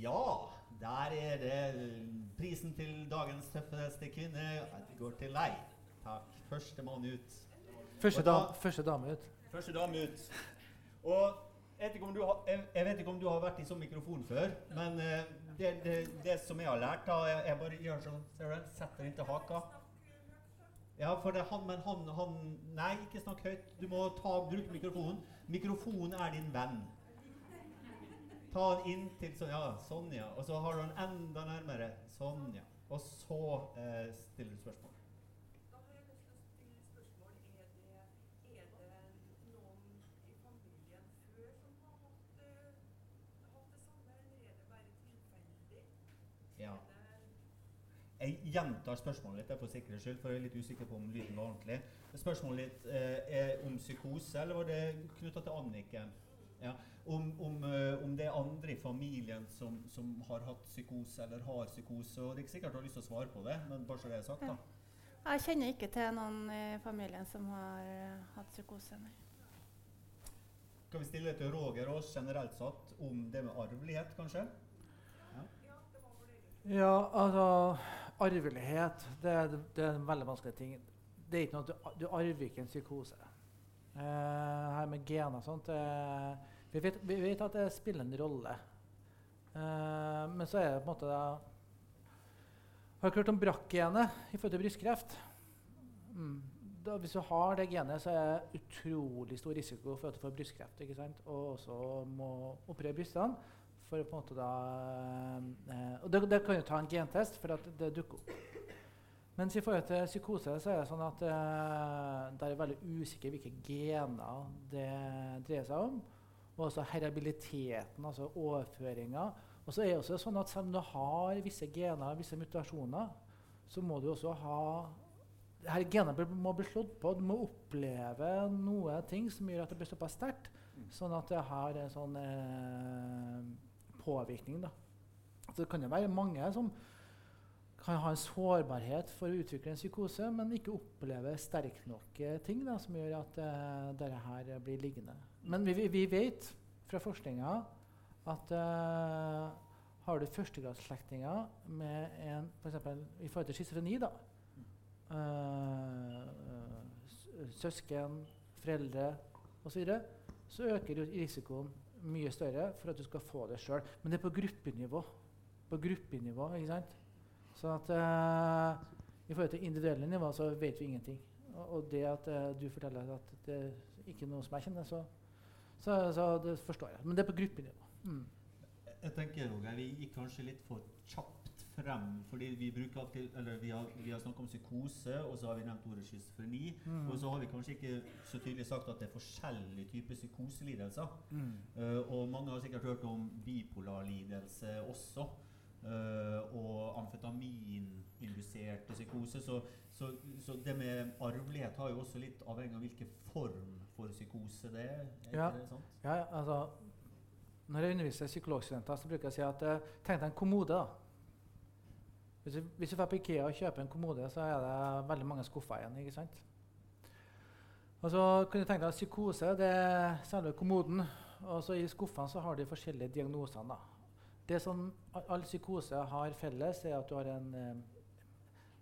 Speaker 2: Ja, der er det prisen til dagens tøffeste kvinne. Det går til deg. Takk. Første mann ut.
Speaker 3: Første,
Speaker 2: da-
Speaker 3: første dame ut.
Speaker 2: Første dame ut. Og jeg vet, har, jeg, vet ikke om du har vært i sånn mikrofon før, men eh, det, det, det som jeg har lært, da Jeg, bare gjør sånn Ser du? Setter inntil haka. Ja, for det er han, men han, han Nei, ikke snakk høyt. Du må ta, bruke mikrofonen. Mikrofonen er din venn. Ta den inntil sånn. Ja, sånn, ja. Og så har du den enda nærmere. Sånn, ja. Og så eh, stiller du spørsmål.
Speaker 5: Da har jeg lyst til å stille spørsmål. Er det, er det noen i familien før som har hatt, eh, hatt det samme, eller er det bare tilfeldig?
Speaker 2: Ja.
Speaker 5: Er det,
Speaker 2: Jeg gjentar spørsmålet litt for sikkerhets skyld, for jeg er litt usikker på om lyden var ordentlig. Spørsmålet litt eh, er om psykose, eller var det knytta til Anniken? Ja. Om, om, eh, om det er andre i familien som, som har hatt psykose eller har psykose. og Det er ikke sikkert du har lyst til å svare på det, men bare så det er sagt. da.
Speaker 4: Jeg kjenner ikke til noen i familien som har eh, hatt psykose. Nei.
Speaker 2: Kan vi stille til Roger Aas generelt satt om det med arvelighet, kanskje?
Speaker 3: Ja, altså Arvelighet, det, det er en veldig vanskelig ting. Det er ikke noe at du, du arver ikke en psykose. Eh, her med gener og sånt eh, vi, vet, vi vet at det spiller en rolle. Eh, men så er det på en måte da, Har dere hørt om brakk-genet i forhold til brystkreft? Mm. Da, hvis du har det genet, så er det utrolig stor risiko for at du får brystkreft. ikke sant? Og også må operere brystene. For å på en måte da, eh, og det, det kan jo ta en gentest for at det dukker opp. Mens i forhold til psykose så er det sånn at eh, det er veldig usikker hvilke gener det dreier seg om. Og også herabiliteten, altså overføringa. Og så er det også sånn at selv om du har visse gener, visse mutasjoner, så må du også ha her Genene må bli slått på. Du må oppleve noe ting som gjør at det blir såpass sterkt. Sånn at det har en sånn eh, påvirkning. Da. Så det kan jo være mange som kan ha en sårbarhet for å utvikle en psykose, men ikke oppleve sterkt nok eh, ting da, som gjør at uh, dette her blir liggende. Men vi, vi- vet fra forskninga at, uh, har du førstegradsslektninger med en for eksempel, I forhold til schizofreni, da. uh, søsken, foreldre osv. Så, så øker risikoen mye større for at du skal få det sjøl. Men det er på gruppenivå. På gruppenivå, ikke sant? Så at uh, i forhold til individuelle nivå så vet vi ingenting. Og, og det at uh, du forteller at det er ikke noe som jeg kjenner, så, så, så det forstår jeg. Men det er på gruppenivå. Mm.
Speaker 6: Jeg tenker Roger, Vi gikk kanskje litt for kjapt frem. fordi Vi eller vi har, vi har snakket om psykose, og så har vi nevnt ordet schizofreni.
Speaker 3: Mm.
Speaker 6: Og så har vi kanskje ikke så tydelig sagt at det er forskjellige typer psykoselidelser.
Speaker 3: Mm.
Speaker 6: Uh, og mange har sikkert hørt om bipolar lidelse også. Uh, og amfetamininduserte psykose. Så, så, så det med arvelighet har jo også litt avhengig av hvilken form for psykose det er.
Speaker 3: Ja.
Speaker 6: det
Speaker 3: ja, altså, når jeg underviser psykologstudenter, så bruker jeg å si at eh, tenk deg en kommode. da. Hvis du, hvis du får på Ikea og kjøper en kommode, så er det veldig mange skuffer igjen. ikke sant? Og så kan du tenke deg Psykose det er selve kommoden. Og så i skuffene så har de forskjellige diagnosene. Det som all psykose har felles, er at du har en eh,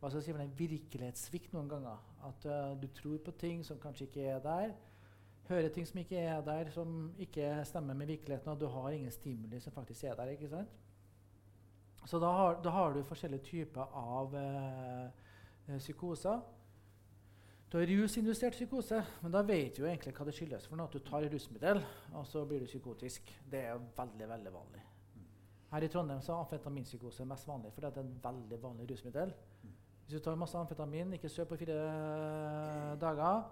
Speaker 3: hva skal jeg si, en virkelighetssvikt noen ganger. At uh, du tror på ting som kanskje ikke er der hører ting som ikke er der, som ikke stemmer med virkeligheten, og du har ingen stimuli som faktisk er der. ikke sant? Så da har, da har du forskjellige typer av eh, eh, psykoser. Du har rusindusert psykose, men da vet du egentlig hva det skyldes for noe. At du tar rusmiddel, og så blir du psykotisk. Det er veldig veldig vanlig. Her i Trondheim så er amfetaminpsykose mest vanlig, for det er et veldig vanlig rusmiddel. Hvis du tar masse amfetamin, ikke sover på fire eh, dager,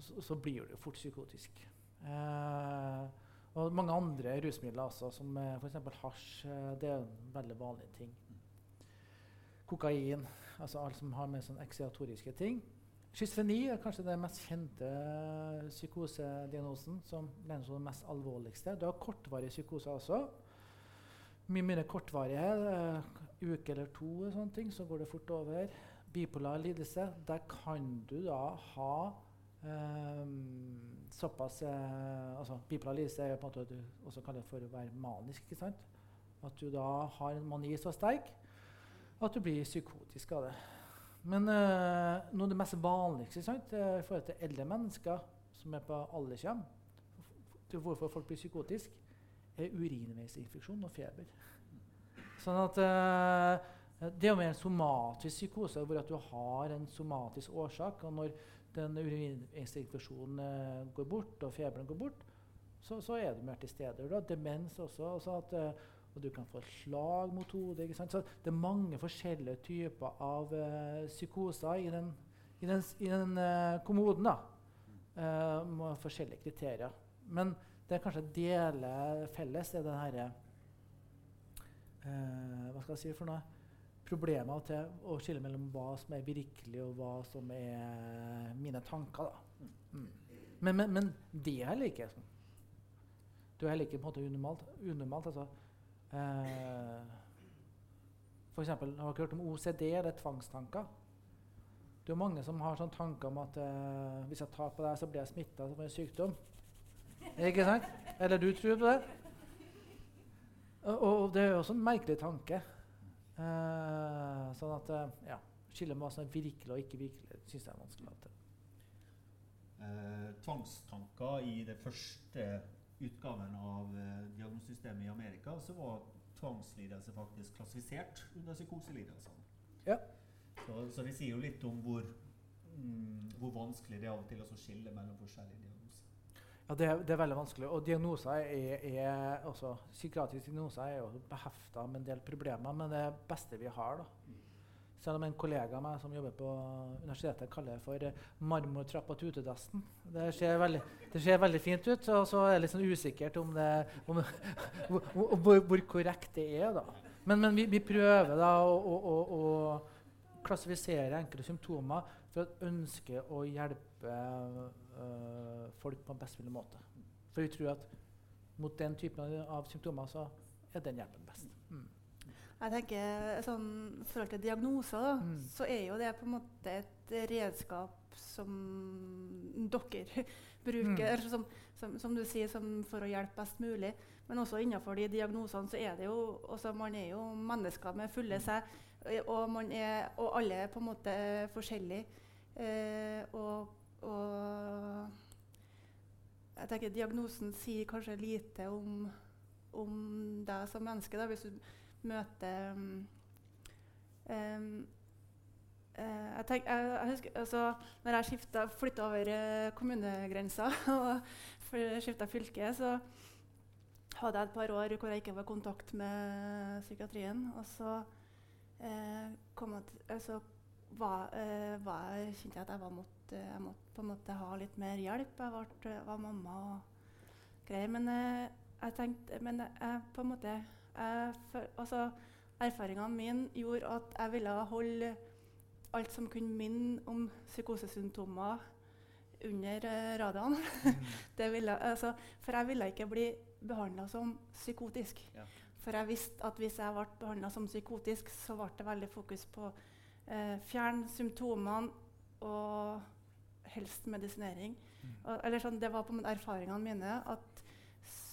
Speaker 3: så, så blir du fort psykotisk. Eh, og mange andre rusmidler også, som eh, f.eks. hasj. Eh, det er en veldig vanlig ting. Kokain, altså alt som har med sånn eksiatoriske ting. Schizofreni er kanskje den mest kjente eh, psykosediagnosen, som regnes som den mest alvorligste. Du har kortvarige psykoser også. Mye mindre kortvarige, uke eller to, og sånne ting, så går det fort over. Bipolar lidelse, der kan du da ha Ehm, såpass eh, altså Bipolaris er jo på en måte du også kaller for å være manisk. ikke sant? At du da har en mani så sterk at du blir psykotisk av det. Men eh, noe av det mest vanligste sant? eh, i forhold til eldre mennesker som er på alderskjem, til hvorfor folk blir psykotiske, er urinveisinfeksjon og feber. Sånn at eh, det er jo mer en somatisk psykose, hvor at du har en somatisk årsak. og når den urininfeksjonen eh, går bort, og feberen går bort, så, så er du mer til stede. Du har demens også, også at, eh, og du kan få slag mot hodet. ikke sant? Så det er mange forskjellige typer av uh, psykoser i den, i den, i den uh, kommoden. da, uh, med forskjellige kriterier. Men det er kanskje deler felles, er den herre Hva skal jeg si for noe? Og til å skille mellom hva som er virkelig, og hva som er mine tanker. Da. Mm. Men, men, men det er heller ikke sånn. Det er heller ikke på en måte unormalt. unormalt altså. eh, for eksempel, har dere hørt om OCD, eller tvangstanker? Det er mange som har sånne tanker om at eh, hvis jeg tar på deg, så blir jeg smitta, av en sykdom. Ikke sant? Eller du tror på det? Og, og det er jo også en merkelig tanke. Eh, sånn at eh, ja, Skille med hva som er virkelig og ikke virkelig, syns jeg er vanskelig.
Speaker 6: Eh, tvangstanker i det første utgaven av uh, diagnosesystemet i Amerika, så var tvangslidelse faktisk klassifisert under psykoselidelsene.
Speaker 3: Ja.
Speaker 6: Så, så det sier jo litt om hvor, mm, hvor vanskelig det er av og til å skille mellom forskjellige.
Speaker 3: Ja, det, er- det er veldig vanskelig. Og diagnoser er, er også, psykiatriske diagnoser er jo behefta med en del problemer, men det beste vi har, da. Selv om en kollega av meg som jobber på universitetet, kaller det for eh, 'marmortrappa til utedassen'. Det det ser veldig fint ut, og så er det litt sånn usikkert om det, om, hvor, hvor, korrekt det er. da. Men, men vi, vi prøver da å, å, å klassifisere enkle symptomer for å ønske å hjelpe øh, folk på en best mulig måte. For vi tror at mot den typen av symptomer så er den hjelpen best. Mm.
Speaker 4: Jeg tenker sånn, I forhold til diagnoser, da,
Speaker 3: Mm.
Speaker 4: så er jo det på en måte et redskap som dere bruker,
Speaker 3: Mm.
Speaker 4: som, som, som du sier, som for å hjelpe best mulig. Men også innenfor de diagnosene så er det jo også, Man er jo mennesker med fulle seg, eh, og, man er, og alle er på en måte forskjellige. Eh, og, og jeg tenker Diagnosen sier kanskje lite om, om deg som menneske, da, hvis du møter um, um, eh, jeg, tenk, jeg, jeg husker, altså, når jeg skifta, flytta over uh, kommunegrensa og skifta fylke, så hadde jeg et par år hvor jeg ikke var i kontakt med psykiatrien. Og så, eh, jeg eh, så var, eh, var kjente jeg at jeg, måtte, jeg måtte på en måte ha litt mer hjelp. Jeg ble, var mamma og greier. Men eh, jeg tenkte Men jeg på en måte jeg, for, altså, Erfaringene mine gjorde at jeg ville holde alt som kunne minne om psykosesymptomer under eh, radaren. det ville, altså, for jeg ville ikke bli behandla som psykotisk.
Speaker 6: Ja.
Speaker 4: For jeg visste at hvis jeg ble behandla som psykotisk, så ble det veldig fokus på eh, fjerne symptomene og helst medisinering. Og, eller sånn, det var på en erfaringene mine at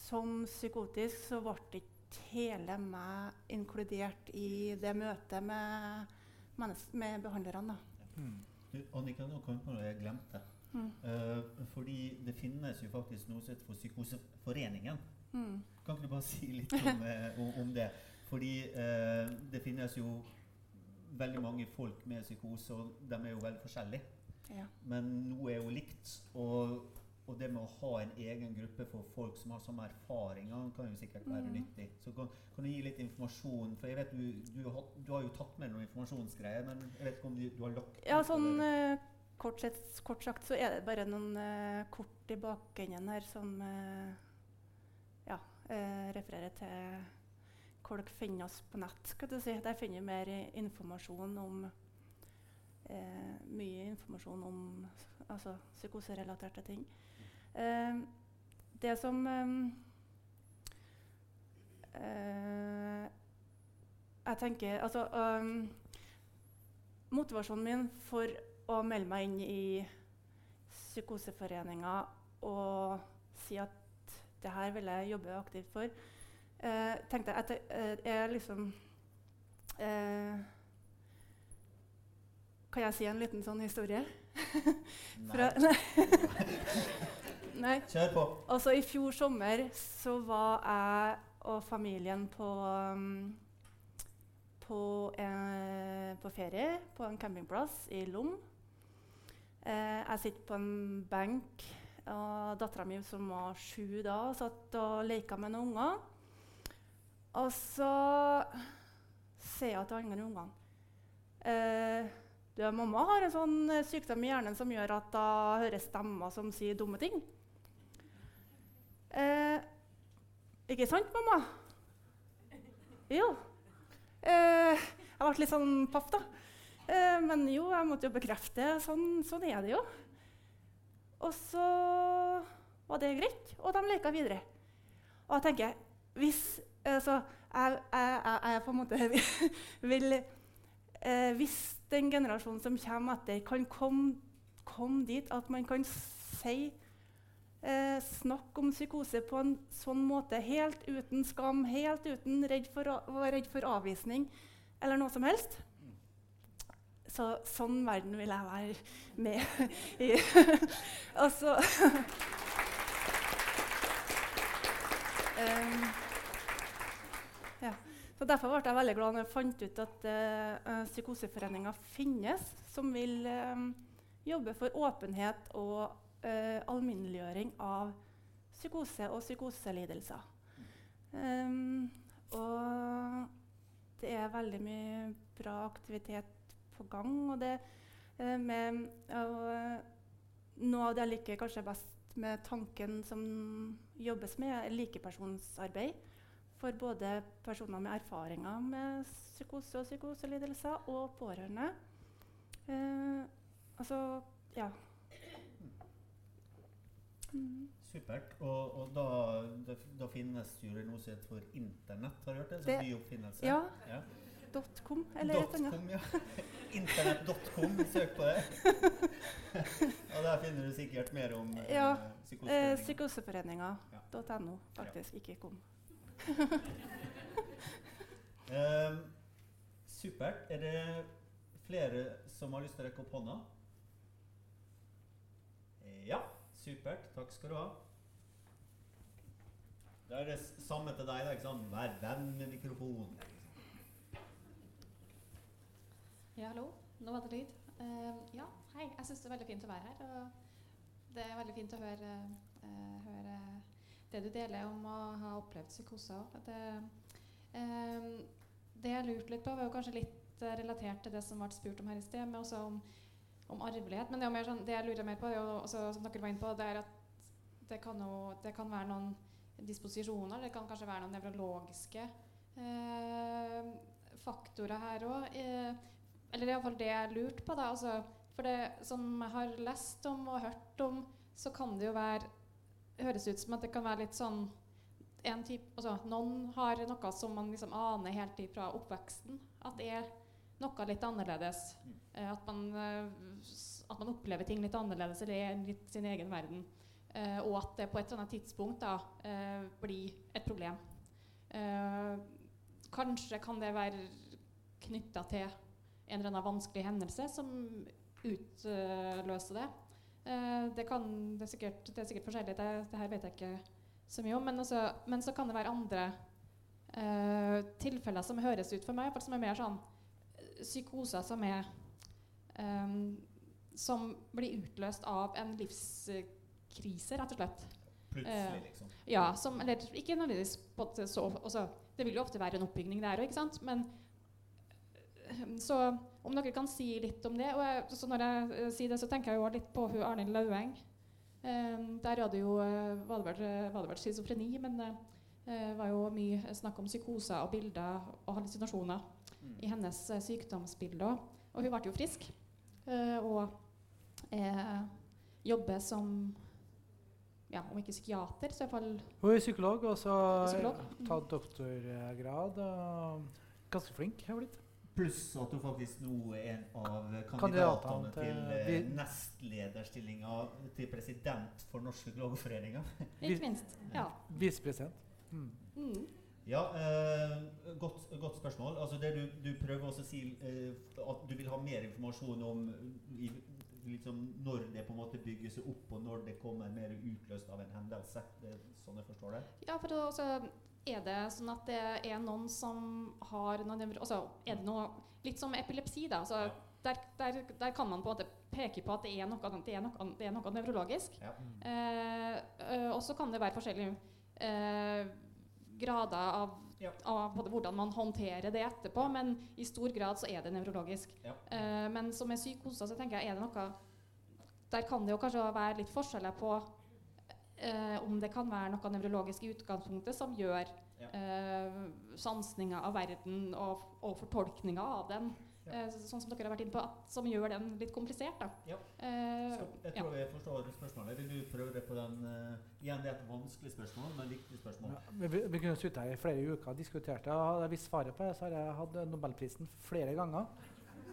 Speaker 4: som psykotisk så ble ikke hele meg inkludert i det møtet med, med behandlerne.
Speaker 3: Mm.
Speaker 6: Du, Annika, nå kom på noe jeg glemte.
Speaker 4: Mm.
Speaker 6: Uh, fordi det finnes jo faktisk noe som heter for Psykoseforeningen.
Speaker 4: Mm.
Speaker 6: Kan ikke du bare si litt om, eh, om, om det? Fordi uh, det finnes jo veldig mange folk med psykose, og de er jo veldig forskjellige.
Speaker 4: Ja.
Speaker 6: Men noe er jo likt. Og, og det med å ha en egen gruppe for folk som har samme erfaringer, kan jo sikkert være
Speaker 4: Mm.
Speaker 6: nyttig. Så kan, kan du gi litt informasjon? For jeg vet du, du, har, du har jo tatt med noen informasjonsgreier, men jeg vet ikke om du, du har lagt
Speaker 4: Ja, sånn eh, kort, sett, kort sagt så er det bare noen uh, kort i bakenden her som uh, ja, refererer til hvor dere finner oss på nett. skal du si. Der finner vi mer informasjon om eh, Mye informasjon om altså, psykoserelaterte ting. Eh, det som eh, eh, Jeg tenker Altså um, Motivasjonen min for å melde meg inn i Psykoseforeninga og si at det her vil jeg jobbe aktivt for, eh, tenkte jeg at eh, er liksom eh, Kan jeg si en liten sånn historie? Fra,
Speaker 6: Nei.
Speaker 4: nei.
Speaker 6: Kjør på.
Speaker 4: Altså, I fjor sommer så var jeg og familien på, um, på, en, på ferie på en campingplass i Lom. Eh, jeg sitter på en benk, og dattera mi som var sju da, satt og leka med noen unger. Og så sier jeg til andre ungene eh, du, Mamma har en sånn eh, sykdom i hjernen som gjør at hun hører stemmer som sier dumme ting. Eh, ikke sant, mamma? Jo. Eh, jeg ble litt sånn paff, da. Eh, men jo, jeg måtte jo bekrefte. Sånn, sånn er det jo. Og så var det greit, og de leka videre. Og jeg tenker Hvis altså, jeg, jeg, jeg, jeg på en måte vil eh, Hvis den generasjonen som kommer etter, kan komme kom dit at man kan si eh, snakke om psykose på en sånn måte, helt uten skam, helt uten redd for, å være redd for avvisning eller noe som helst. Så sånn verden vil jeg være med i. altså ja. Så Derfor ble jeg veldig glad når jeg fant ut at uh, Psykoseforeninga finnes, som vil uh, jobbe for åpenhet og uh, alminneliggjøring av psykose og psykoselidelser. Um, og det er veldig mye bra aktivitet på gang. Og det, uh, med, noe av det jeg liker kanskje best med tanken som jobbes med, er likepersonsarbeid. For både personer med erfaringer med psykose og psykoselidelser og pårørende. Eh, altså, ja. Mm.
Speaker 6: Supert. Og, og da, da, da finnes jo det noe som heter for Internett. Har du hørt det? Som ny oppfinnelse.
Speaker 4: Ja.
Speaker 6: Ja.
Speaker 4: .com eller et annet.
Speaker 6: ja. Internett.com, søk på det. og der finner du sikkert mer om eh,
Speaker 4: Ja, Eh. Psykoseforeninga.no, faktisk, ikke kom.
Speaker 6: Ehm, supert. Er det flere som har lyst til å rekke opp hånda? Ja, supert. Takk skal du ha. Da er det samme til deg. da, ikke sant? Vær venn med mikrofonen.
Speaker 7: Ja, hallo. Nå var det lyd. Uh, ja, hei. Jeg syns det er veldig fint å være her. Og det er veldig fint å høre, uh, høre det du deler om å ha opplevd psykoser. Det, eh, det jeg lurte litt på, var jo kanskje litt eh, relatert til det som ble spurt om her i sted, men også om, om arvelighet. Men det, sånn, det jeg lurer mer på, er jo, også, som dere var inne på, det er at det kan, jo, det kan være noen disposisjoner, det kan kanskje være noen nevrologiske eh, faktorer her òg. Eh, eller iallfall det jeg lurte på. da, altså, For det som jeg har lest om og hørt om, så kan det jo være høres ut som at det kan være litt sånn en type, altså, Noen har noe som man liksom aner helt fra oppveksten. At det er noe litt annerledes. Eh, at, man, eh, at man opplever ting litt annerledes eller er litt sin egen verden. Eh, og at det på et eller annet tidspunkt da, eh, blir et problem. Kanskje kan det være knytta til en eller annen vanskelig hendelse som utløser det. Eh, det, kan, det, er sikkert, det er sikkert forskjellig, det, det her vet jeg ikke så mye om. Men, også, men så kan det være andre uh, tilfeller som høres ut for meg, som er mer sånn eh, psykoser som er um, Som blir utløst av en livskrise, rett og slett.
Speaker 6: Plutselig,
Speaker 7: liksom.
Speaker 6: liksom.
Speaker 7: Ja, som, eller ikke nødvendigvis på så også, Det vil jo ofte være en oppbygning der òg? Men Så om dere kan si litt om det. Og jeg, så når jeg eh, sier det, så tenker jeg jo litt på hun Arnhild Laueng. Eh, der var det jo eh, var det vel, eh, var det schizofreni, men det uh, var jo mye snakk om psykoser og bilder og hallusinasjoner
Speaker 6: Mm.
Speaker 7: i hennes uh, sykdomsbilder. Og hun ble jo frisk. Uh, og eh, jobber som ja, om ikke psykiater, så iallfall
Speaker 3: Hun er psykolog, og så har
Speaker 7: Psykolog,
Speaker 3: tatt doktorgrad. og Ganske flink har hun blitt.
Speaker 6: Pluss at hun faktisk nå er en av
Speaker 3: Kandidatene til
Speaker 6: til eh, nestlederstillinga til president for Norske Klageforeninger.
Speaker 7: Ikke minst. Ja.
Speaker 3: Visepresident. Mm.
Speaker 7: Mm.
Speaker 6: Ja, eh, godt, godt spørsmål. Altså det du, du prøver også å si eh, at du vil ha mer informasjon om i, liksom, når det på en måte bygger seg opp, og når det kommer mer utløst av en hendelse. Det er sånn jeg forstår det?
Speaker 7: ja, for da også er det sånn at det er noen som har noen altså, Er det noe Litt som epilepsi, da. Altså, der, der, der kan man på en måte peke på at det er noe, det er noe, det er noe nevrologisk.
Speaker 6: Ja.
Speaker 7: Eh, og så kan det være forskjellige eh, grader av,
Speaker 6: Ja.
Speaker 7: av hvordan man håndterer det etterpå, men i stor grad så er det nevrologisk.
Speaker 6: Ja.
Speaker 7: Eh, men som med psykoser så tenker jeg er det noe Der kan det jo kanskje være litt forskjeller på eh, om det kan være noe nevrologisk i utgangspunktet som gjør
Speaker 6: Ja.
Speaker 7: eh, sansninga av verden og, og fortolkninga av den,
Speaker 6: Ja.
Speaker 7: eh, sånn som dere har vært inne på, at, som gjør den litt komplisert. Da.
Speaker 6: Ja.
Speaker 7: Eh,
Speaker 6: Så jeg
Speaker 7: ja.
Speaker 6: tror jeg forstår spørsmålet. Vil du prøve det på den uh, Igjen, det er et vanskelig spørsmål, men viktig spørsmål.
Speaker 3: Ja, vi, vi- kunne sittet her i flere uker og diskutert det. Hadde jeg visst svaret på det, så har jeg hatt Nobelprisen flere ganger.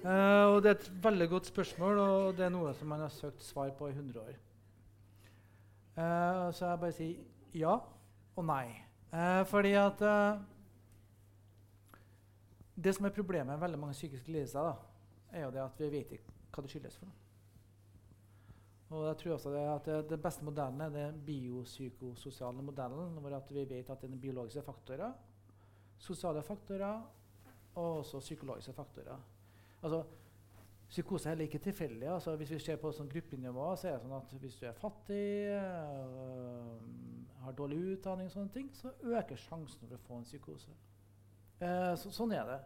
Speaker 3: Uh, og Det er et veldig godt spørsmål, og det er noe som man har søkt svar på i 100 år. Eh, så jeg bare sier ja og nei. Uh, fordi at uh, Det som er problemet med veldig mange psykiske lidelser, da, er jo det at vi vet ikke hva det skyldes for. noe. Og jeg tror også det at Den beste modellen er den biopsykososiale modellen, hvor vi vet at det er biologiske faktorer, sosiale faktorer og også psykologiske faktorer. Altså, Psykose er heller ikke tilfeldig. Altså, hvis vi ser på sånn gruppenivå, så er det sånn at hvis du er fattig, øh, har dårlig utdanning, og sånne ting, så øker sjansen for å få en psykose. Eh, så, sånn er det.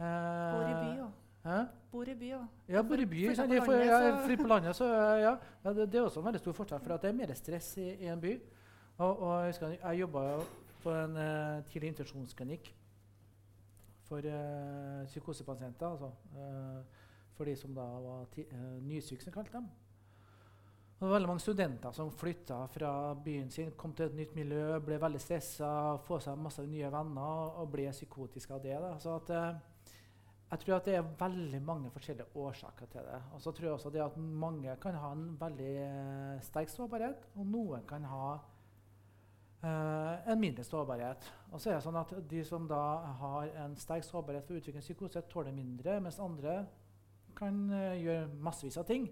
Speaker 3: Eh,
Speaker 4: Bor i by.
Speaker 3: Hæ?
Speaker 4: Bor i by.
Speaker 3: Ja, bor i by. Fri
Speaker 4: på
Speaker 3: Jeg for,
Speaker 4: landet,
Speaker 3: ja,
Speaker 4: så-
Speaker 3: på landet, så ja. ja det, det er også en veldig stor forskjell, for at det er mer stress i, i en by. Og, og jeg, husker, jeg jobba på en uh, tidlig intensjonsklinikk for uh, psykosepasienter. Altså, eh, for de som da var uh, nysyke, som kalte dem. Og det var veldig mange studenter som flytta fra byen sin, kom til et nytt miljø, ble veldig stressa, få seg masse nye venner og ble psykotiske av det. Da. Så at, eh, Jeg tror at det er veldig mange forskjellige årsaker til det. Og så tror jeg også det at mange kan ha en veldig eh, sterk sårbarhet, og noen kan ha eh, en mindre sårbarhet. Og så er det sånn at De som da har en sterk sårbarhet for å utvikle psykose, tåler mindre, mens andre kan eh, gjøre massevis av ting.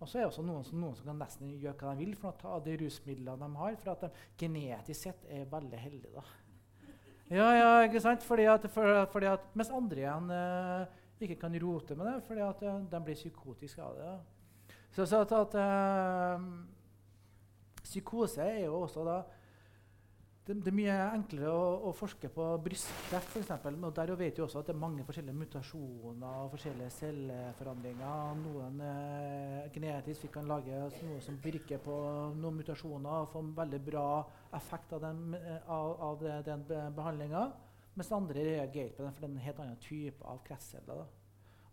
Speaker 3: Og så er det også noen som, noen som kan nesten gjøre hva de vil for å ta de rusmidlene de har, for at de genetisk sett er veldig heldige. da. Ja, ja, ikke sant? Fordi at, for, fordi at, mens andre igjen eh, ikke kan rote med det, fordi at eh, de blir psykotiske av det. da. Så, så at, at eh, Psykose er jo også da det, det er mye enklere å, å forske på brystkreft, f.eks. Og der vet vi også at det er mange forskjellige mutasjoner og forskjellige celleforandringer. Noen eh, genetisk. Vi kan lage noe som virker på noen mutasjoner og får veldig bra effekt av den, eh, av, av den behandlinga. Mens andre reagerer på den, for det er en helt annen type av kreftceller.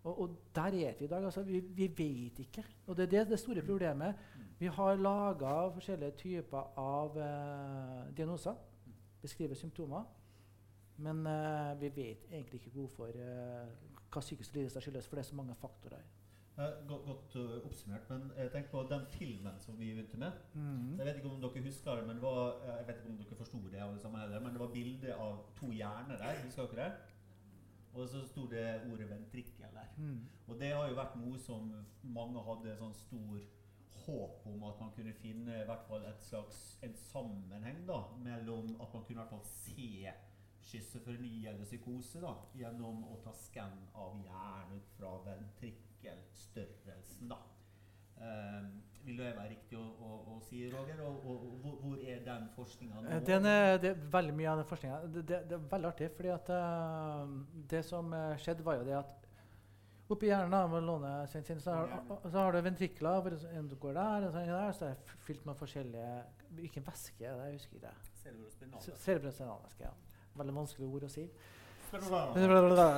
Speaker 3: Og, og der er vi i dag. altså Vi, vi vet ikke. Og det er det, det store problemet. Vi har laga forskjellige typer av eh, diagnoser. Beskriver symptomer. Men uh, vi vet egentlig ikke hvorfor uh, hva psykiske lidelser skyldes, for det er så mange faktorer.
Speaker 2: Eh, godt godt uh, oppsummert. Men jeg tenker på den filmen som vi begynte med.
Speaker 3: Mm.
Speaker 2: Jeg vet ikke om dere husker det, men det var, jeg vet ikke om dere forsto det, alle sammen heller, men det var bilde av to hjerner der. Husker dere det? Og så sto det ordet ventrikkel der.
Speaker 3: Mm.
Speaker 2: Og det har jo vært noe som mange hadde sånn stor håp om at man kunne finne hvert fall et slags en sammenheng da, mellom at man kunne hvert fall se schizofreni eller psykose da, gjennom å ta skann av hjernen fra ventrikkelstørrelsen. da. Um, vil det være riktig å, å, å si, Roger? Og, og, og hvor er den forskninga nå?
Speaker 3: Eh, Den er, det er veldig mye av den forskninga. Det, det, det er veldig artig, fordi at uh, det som eh, skjedde, var jo det at oppi hjernen da, med låne sin, sin, så, har, så har du ventrikler en går der, og så, er der, så er det fylt med forskjellige Hvilken væske er det? Jeg husker ikke Cerebrospinalvæske. Ja. Veldig vanskelig ord å si.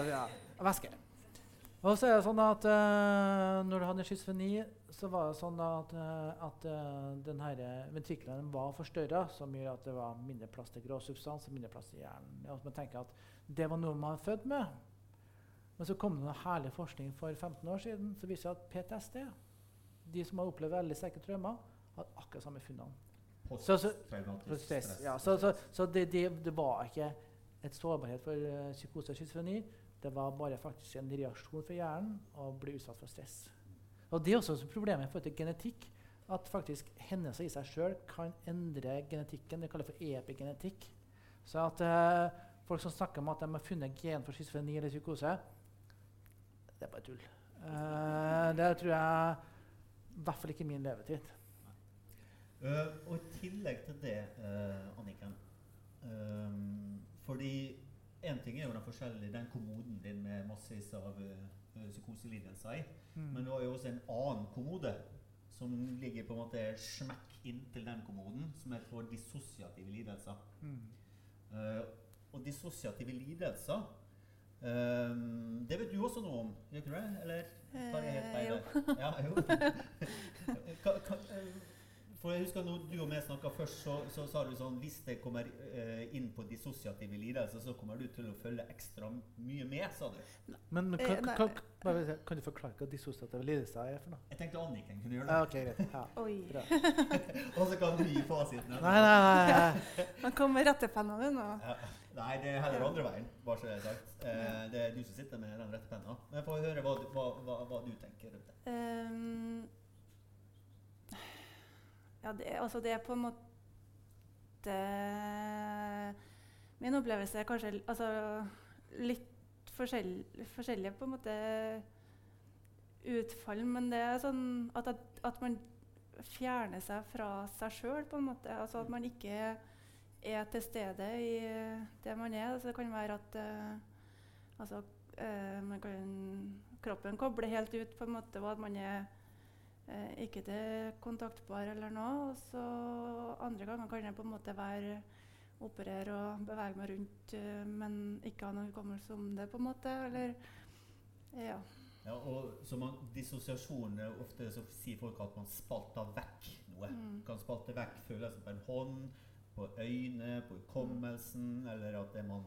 Speaker 3: Ja, væske. Og så er det sånn at uh, når du hadde schizofreni, så var det sånn at, uh, at uh, den her ventrikkelen var forstørra, som gjør at det var mindre plass til grå substans og mindre plass til hjernen. Og man tenker at det var noe man var født med. Men så kom det noe herlig forskning for 15 år siden som viser at PTSD, de som har opplevd veldig sterke traumer, har akkurat samme funnene. Så- så-. Ja, så så, så det, det, det var ikke et sårbarhet for uh, psykose og schizofreni. Det var bare faktisk en reaksjon for hjernen å bli utsatt for stress. Og Det er også problemet i forhold til genetikk. At faktisk hendelser i seg sjøl kan endre genetikken. Det kalles for epigenetikk. Så at uh, folk som snakker om at de har funnet gen for schizofreni eller psykose, det er bare tull. Uh, det tror jeg i hvert fall ikke min levetid.
Speaker 2: Uh, og i tillegg til det, uh, Anniken um, Fordi én ting er jo den forskjellige, den kommoden din med massevis av uh, psykoselidelser i.
Speaker 3: Mm.
Speaker 2: Men du har jo også en annen kommode som ligger på en måte smekk inntil den kommoden, som er for dissosiative lidelser.
Speaker 3: Mm.
Speaker 2: Uh, og dissosiative lidelser ehm, Det vet du også noe om, gjør ikke du det? Eller tar jeg helt
Speaker 4: Eh,
Speaker 2: feil?
Speaker 4: jo.
Speaker 2: Ja, jo. Ka, ka, eh, for jeg husker når du og jeg snakka først, så, så sa du sånn Hvis det kommer eh, inn på dissosiative lidelser, så kommer du til å følge ekstra mye med, sa du.
Speaker 3: Men, men
Speaker 4: Eh,
Speaker 3: kan, kan, kan, kan du forklare hva dissosiative lidelser er for noe?
Speaker 2: Jeg tenkte Anniken kunne gjøre
Speaker 3: Ja,
Speaker 2: det.
Speaker 3: ok, greit. Ja.
Speaker 4: Oi.
Speaker 3: Bra.
Speaker 2: Og så kan du gi fasiten.
Speaker 3: Nei, nei, nei. nei.
Speaker 4: Han kom med rettepenna nå.
Speaker 2: Ja. Nei, det er heller andre veien, bare så sagt. Eh, det er du som sitter med den rette penna. Men få høre hva, du- hva, hva, hva du tenker rundt det.
Speaker 4: Um, ja, det, altså det er på en måte Min opplevelse er kanskje altså, litt forskjellig, forskjellige på en måte utfall, men det er sånn at, at man fjerner seg fra seg sjøl, på en måte. Altså at man ikke er til stede i det man er. Altså, det kan være at eh, altså, eh, man kan, kroppen kobler helt ut, på en måte, og at man er eh, ikke til kontaktbar eller noe. Og så andre ganger kan jeg på en måte være operere og bevege meg rundt, eh, men ikke ha noen hukommelse om det, på en måte. Eller ja.
Speaker 2: Ja, og så man, Dissosiasjon er ofte så sier folk at man spalter vekk noe.
Speaker 4: Mm.
Speaker 2: Kan spalte vekk følelsen på en hånd, på øyne, på hukommelsen, eller at det man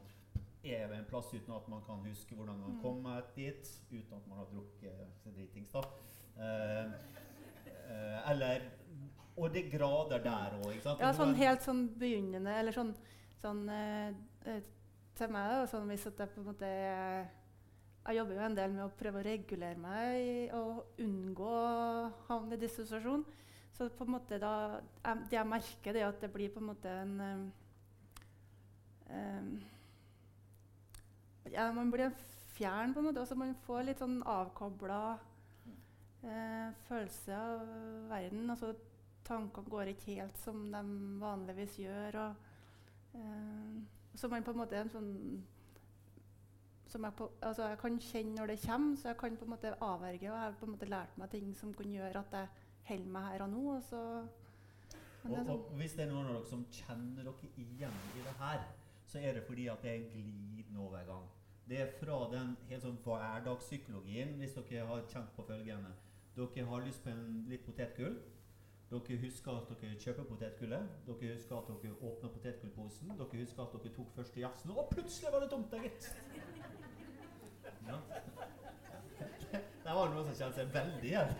Speaker 2: er ved en plass uten at man kan huske hvordan man
Speaker 4: Mm.
Speaker 2: kom dit, uten at man har drukket dritings. da. Eh, eh, eller Og det er grader der òg?
Speaker 4: Ja, sånn helt sånn begynnende, eller sånn, sånn eh, eh, Til meg, da, sånn hvis at jeg på en måte Jeg jobber jo en del med å prøve å regulere meg og unngå å havne i dissosiasjon. Så på en måte da Det jeg merker, det er at det blir på en måte en um, eh, ja, Man blir fjern, på en måte. Også man får litt sånn avkobla uh, følelse av verden. Altså tankene går ikke helt som de vanligvis gjør. Og, uh, så man på en måte er en sånn som jeg, på, altså jeg kan kjenne når det kommer, så jeg kan på en måte avverge. Og jeg har på en måte lært meg ting som kan gjøre at jeg holder meg her og nå. Og så,
Speaker 2: Og,
Speaker 4: sånn,
Speaker 2: og hvis det er noen av dere som kjenner dere igjen i det her, så er det fordi at det er en glidende overgang. Det er fra den helt sånn hverdagspsykologien, hvis dere har kjent på følgende. Dere har lyst på en litt potetgull. Dere husker at dere kjøper potetgullet. Dere husker at dere åpner potetgullposen. Dere husker at dere tok første jafsen, og plutselig var det tomt der, gitt! Ja. Der var det noen som kjente seg veldig igjen.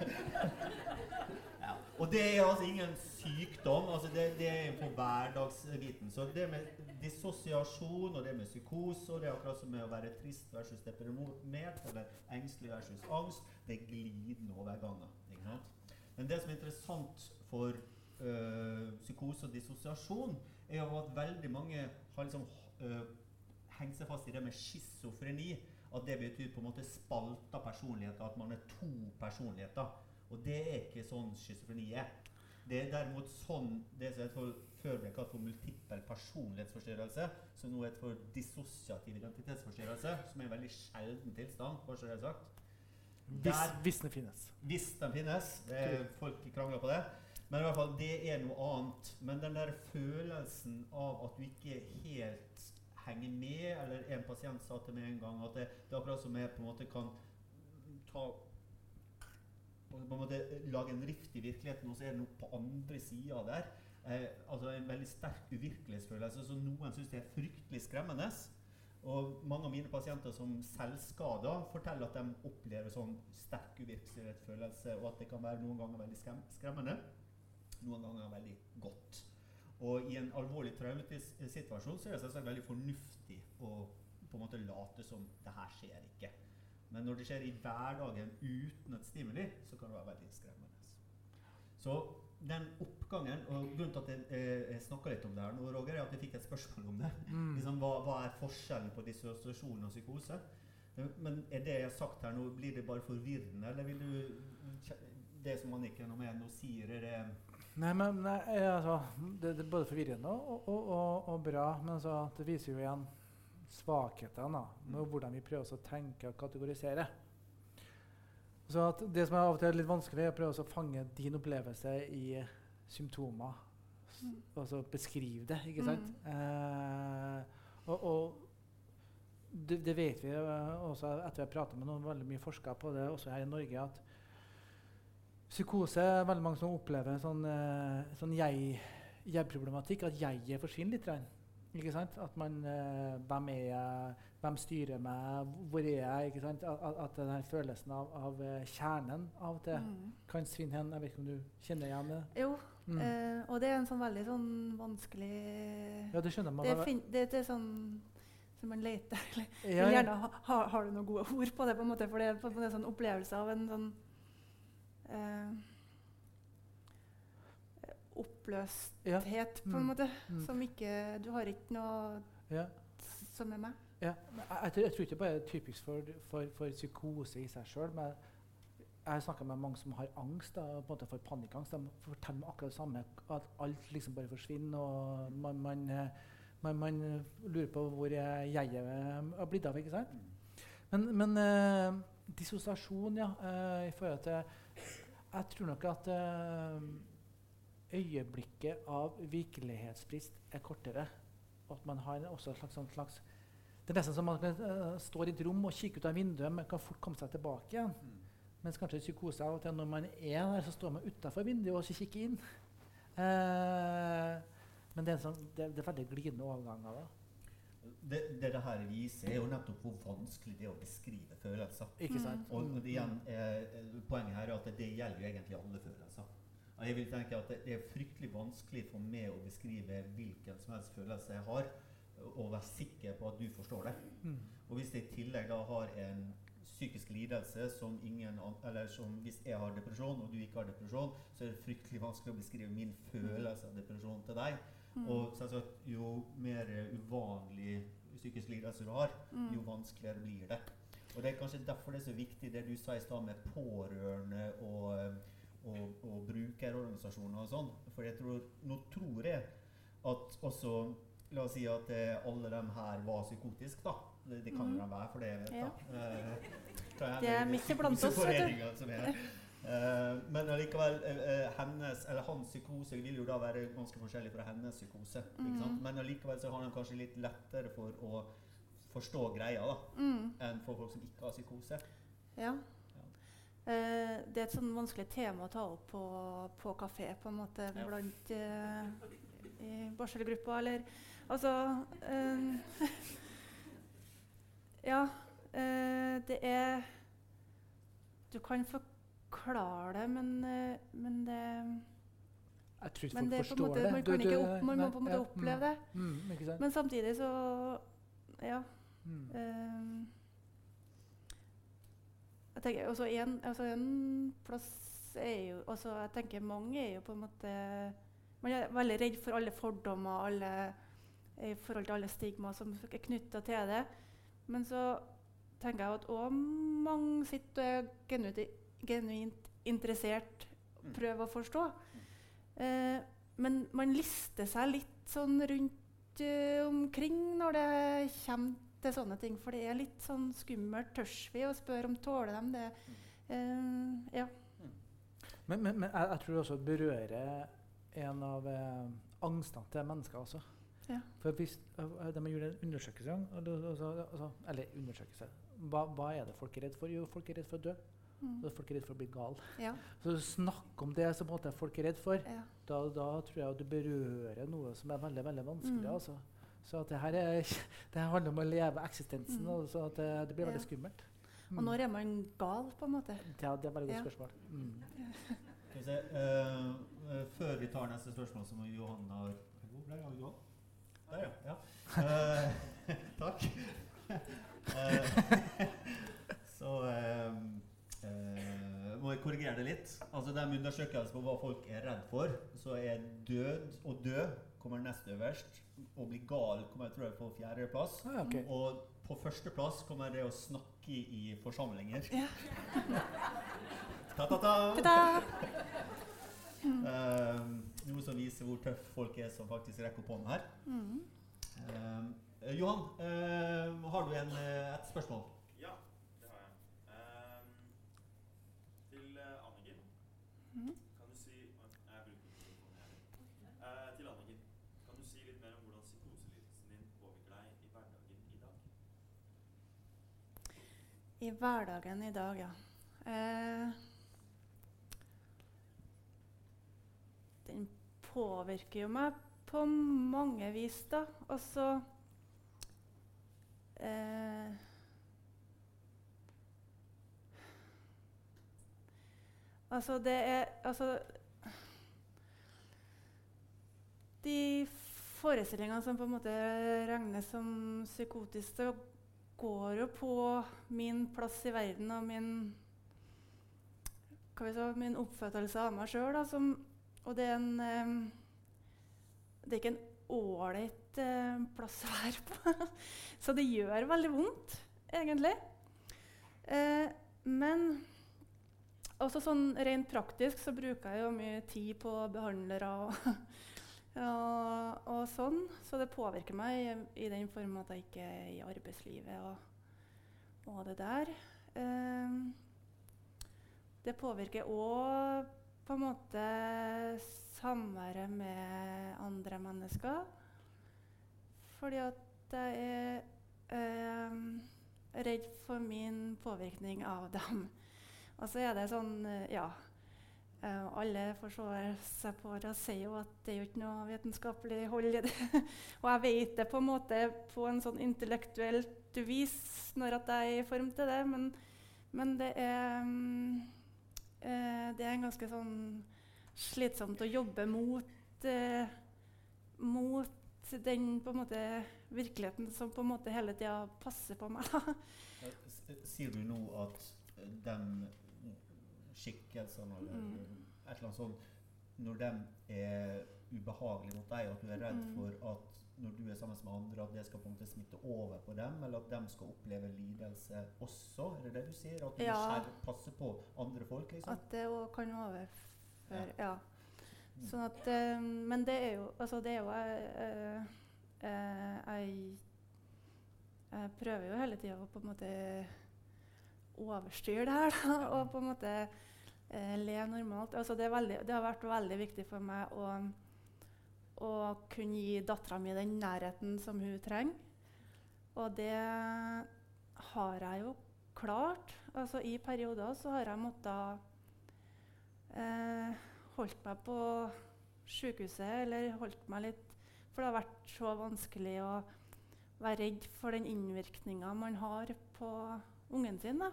Speaker 2: Og det er altså ingen sykdom. altså Det, det er på hverdagsbiten. Så det med dissosiasjon og det med psykose og det er akkurat som med å være trist versus deprimert eller engstelig versus angst, det er glidende overganger. ikke sant? Men det som er interessant for øh, psykose og dissosiasjon, er jo at veldig mange har liksom øh, hengt seg fast i det med schizofreni. At det betyr på en måte spalta personligheter, at man er to personligheter. Og det er ikke sånn schizofreni er. Det er derimot sånn det som for, før ble kalt for multippel personlighetsforstyrrelse, som nå er for dissosiativ identitetsforstyrrelse, som er en veldig sjelden tilstand. bare så det er sagt. Der-
Speaker 3: hvis den finnes.
Speaker 2: Hvis den finnes. Det er, folk krangler på det. Men i hvert fall, det er noe annet. Men den der følelsen av at du ikke helt henger med, eller en pasient sa til meg en gang at det, det er akkurat som jeg på en måte kan ta på en måte lage en rift i virkeligheten, og så er det noe på andre sida der. Eh, altså En veldig sterk uvirkelighetsfølelse som noen syns er fryktelig skremmende. Og mange av mine pasienter som selvskader, forteller at de opplever sånn sterk uvirkelighetsfølelse, og at det kan være noen ganger veldig skremmende, noen ganger veldig godt. Og i en alvorlig traumatisk situasjon så er det selvsagt veldig fornuftig å på en måte late som det her skjer ikke. Men når det skjer i hverdagen uten et stimuli, så kan det være veldig skremmende. Så den oppgangen, og grunnen til at jeg, eh, jeg snakka litt om det her nå, Roger, er at jeg fikk et spørsmål om det.
Speaker 3: Mm.
Speaker 2: Liksom, hva, hva er forskjellen på dissosiasjon og psykose? Men er det jeg har sagt her nå, blir det bare forvirrende, eller vil du Det som Anniken og jeg nå sier, er det
Speaker 3: Nei, men nei, altså, det, det er både forvirrende og, og, og, og bra, men altså, det viser jo igjen svakhetene med
Speaker 2: Mm.
Speaker 3: hvordan vi prøver å tenke og kategorisere. Så at det som er av og til er litt vanskelig, er å prøve å fange din opplevelse i symptomer.
Speaker 4: Mm.
Speaker 3: Altså beskrive det, ikke sant? Eh, og, og det, det vet vi eh, også etter å ha pratet med noen veldig mye forskere på det også her i Norge, at psykose er veldig mange som opplever sånn, eh, sånn jeg- jeg-problematikk, at jeget forsvinner litt. Ikke sant? At man uh, Hvem er jeg? Hvem styrer meg? Hvor er jeg? Ikke sant? At, at- denne følelsen av, av eh, kjernen av og til
Speaker 4: mm.
Speaker 3: kan svinne hen. Jeg vet ikke om du kjenner igjen det?
Speaker 4: Jo,
Speaker 3: Mm.
Speaker 4: eh, og det er en sånn veldig sånn vanskelig
Speaker 3: ja, det skjønner man.
Speaker 4: det, det, det er sånn som man leter eller
Speaker 3: Ja, ja.
Speaker 4: gjerne ha, ha, Har du noen gode ord på det? på en måte, For det er på en er en sånn opplevelse av en sånn eh, Oppløsthet,
Speaker 3: Ja.
Speaker 4: på en
Speaker 3: Mm.
Speaker 4: måte.
Speaker 3: Mm.
Speaker 4: Som ikke Du har ikke noe
Speaker 3: Ja.
Speaker 4: som er meg.
Speaker 3: Ja, jeg, jeg, jeg tror ikke bare det er typisk for, for, for psykose i seg sjøl. Men jeg har snakka med mange som har angst, da, på en måte for panikkangst. De forteller akkurat det samme, at alt liksom bare forsvinner. og Man, man, man, man lurer på hvor jeg har blitt av. ikke sant? Men, men eh, dissosiasjon, ja. eh, i forhold til Jeg tror nok at eh, øyeblikket av virkelighetsbrist er kortere. Og at man har også et slags, sånn slags Det er nesten som man uh, står i et rom og kikker ut av vinduet, men kan fort komme seg tilbake igjen.
Speaker 2: Mm.
Speaker 3: Mens kanskje psykose og til når man er der, så står man utafor vinduet og kikker inn. Uh, men det er, en sånn, det, det er veldig glidende overganger. da.
Speaker 2: det, det det her viser, er jo nettopp hvor vanskelig det er å beskrive følelser.
Speaker 3: Ikke sant?
Speaker 2: Og,
Speaker 3: Mm.
Speaker 2: og det igjen, eh, Poenget her er at det gjelder jo egentlig alle følelser. Og Jeg vil tenke at det, er fryktelig vanskelig for meg å beskrive hvilken som helst følelse jeg har, og være sikker på at du forstår det.
Speaker 3: Mm.
Speaker 2: Og hvis jeg i tillegg da har en psykisk lidelse som ingen an Eller som hvis jeg har depresjon og du ikke har depresjon, så er det fryktelig vanskelig å beskrive min følelse av depresjon til deg.
Speaker 4: Mm.
Speaker 2: Og selvsagt, jo mer uvanlig psykisk lidelse du har,
Speaker 4: Mm.
Speaker 2: jo vanskeligere blir det. Og det er kanskje derfor det er så viktig det du sa i stad med pårørende og, og, og brukerorganisasjoner og sånn. For jeg tror, nå tror jeg at også La oss si at eh, alle dem her var psykotiske, da. Det, det kan jo
Speaker 4: mm.
Speaker 2: de være, for det jeg vet,
Speaker 4: Ja.
Speaker 2: da. Eh, kan jeg
Speaker 4: Det er mye blant oss, vet du.
Speaker 2: er. Eh, men allikevel, eh, eh, hennes, eller hans psykose vil jo da være ganske forskjellig fra hennes psykose.
Speaker 4: Mhm.
Speaker 2: Men allikevel så har han kanskje litt lettere for å forstå greia da,
Speaker 4: Mm.
Speaker 2: enn for folk som ikke har psykose.
Speaker 4: Ja. Eh, det er et sånn vanskelig tema å ta opp på, på kafé, på en måte,
Speaker 2: Ja.
Speaker 4: blant eh, i barselgruppa, eller Altså eh, Ja, eh, det er Du kan forklare det, men, eh, men det
Speaker 3: Jeg tror
Speaker 4: Men
Speaker 3: folk
Speaker 4: det
Speaker 3: forstår
Speaker 4: måte,
Speaker 3: det.
Speaker 4: man,
Speaker 3: Du-
Speaker 4: ikke
Speaker 3: du-
Speaker 4: opp, man
Speaker 3: nei,
Speaker 4: må på en måte
Speaker 3: ja,
Speaker 4: oppleve det.
Speaker 3: Mm, mm.
Speaker 4: Men samtidig så Ja.
Speaker 3: Mm.
Speaker 4: Jeg tenker også en, altså en plass er jo også, Jeg tenker mange er jo på en måte Man er veldig redd for alle fordommer alle, i forhold til alle stigma som er knytta til det. Men så tenker jeg at òg mange sitter og er genuint, interessert,
Speaker 2: og
Speaker 4: prøver å forstå. Eh, men man lister seg litt sånn rundt uh, omkring når det kommer til sånne ting. For det er litt sånn skummelt. Tør vi å spørre om tåler dem det? Uh, ja.
Speaker 3: Men, men, men jeg, tror også det berører en av eh, angstene til mennesker også.
Speaker 4: Ja.
Speaker 3: For hvis uh, de gjorde en undersøkelse, altså, altså, eller undersøkelse hva, hva er det folk er redd for? Jo, folk er redd for å dø.
Speaker 4: Mm.
Speaker 3: Og folk er redd for å bli gal.
Speaker 4: ja.
Speaker 3: Så snakk om det som folk er redd for.
Speaker 4: ja.
Speaker 3: Da, da tror jeg du berører noe som er veldig veldig vanskelig.
Speaker 4: Mm.
Speaker 3: altså. Så at det her er, det handler om å leve eksistensen,
Speaker 4: Mm.
Speaker 3: og så at det, det blir veldig
Speaker 4: Ja.
Speaker 3: skummelt.
Speaker 4: Og når er man gal, på en måte?
Speaker 3: Ja, det er et veldig godt
Speaker 4: Ja.
Speaker 3: spørsmål. Mm.
Speaker 2: Se, eh, eh, før vi tar neste spørsmål, så må Johan ha Hvor ble det av Der, ja. ja. Eh, takk. Uh, så må jeg korrigere det litt. Altså De undersøkelsene på hva folk er redd for, så er død og dø kommer nest øverst. Å bli gal kommer jeg tror jeg på fjerdeplass.
Speaker 3: Ah, okay.
Speaker 2: Og på førsteplass kommer det å snakke i forsamlinger.
Speaker 4: Ja.
Speaker 2: Ta-ta-ta!
Speaker 4: Ta-da!
Speaker 2: Eh, noe som viser hvor tøff folk er som faktisk rekker opp hånden her.
Speaker 4: Mm.
Speaker 2: Uh, Johan, uh, har du en, eh, et spørsmål?
Speaker 6: Ja, det har jeg. Ehm, til eh, Anniken.
Speaker 4: Mhm.
Speaker 6: Kan du si Oi, Jeg bruker mikrofonen her. Eh, til Anniken. Kan du si litt mer om hvordan psykoselidelsen din påvirker deg i hverdagen i dag?
Speaker 4: I hverdagen i dag, ja. Eh, den påvirker jo meg på mange vis, da. Og så eh, Altså, det er Altså De forestillingene som på en måte regnes som psykotiske, går jo på min plass i verden og min sa, min oppfattelse av meg sjøl. Og det er en um, Det er ikke en ålreit uh, plass å være på. så det gjør veldig vondt, egentlig. Uh, men også sånn rent praktisk så bruker jeg jo mye tid på behandlere og, og, og sånn. Så det påvirker meg i, den form at jeg ikke er i arbeidslivet og, og det der. Eh, det påvirker òg på en måte samværet med andre mennesker. Fordi at jeg er eh, redd for min påvirkning av dem. Og så er det sånn, ja Eh, alle forstår seg på det og sier jo at det er jo ikke noe vitenskapelig hold i det. og jeg vet det på en måte på en sånn intellektuelt vis når at jeg er i form til det, men, men det er um, uh, Det er ganske sånn slitsomt å jobbe mot uh, mot den måte virkeligheten som på en måte hele tida passer på meg.
Speaker 2: Sier du nå at eh, de skikkelsene eller
Speaker 4: Mm.
Speaker 2: et eller annet sånt Når de er ubehagelige mot deg, at du er redd
Speaker 4: Mm.
Speaker 2: for at når du er sammen med andre, at det skal på en måte smitte over på dem, eller at de skal oppleve lidelse også? Er det det du sier? At du
Speaker 4: Ja.
Speaker 2: passer på andre folk? liksom?
Speaker 4: At det òg kan overføre Ja.
Speaker 2: Mm.
Speaker 4: Sånn at eh, Men det er jo Altså, det er jo eh, eh, jeg, jeg prøver jo hele tida å på en måte overstyre det her, og på en måte eh, le normalt. Altså, det, veldig, det har vært veldig viktig for meg å, å kunne gi dattera mi den nærheten som hun trenger. Og det har jeg jo klart. Altså, I perioder så har jeg måttet eh, holdt meg på sykehuset, eller holdt meg litt For det har vært så vanskelig å være redd for den innvirkninga man har på ungen sin. Da.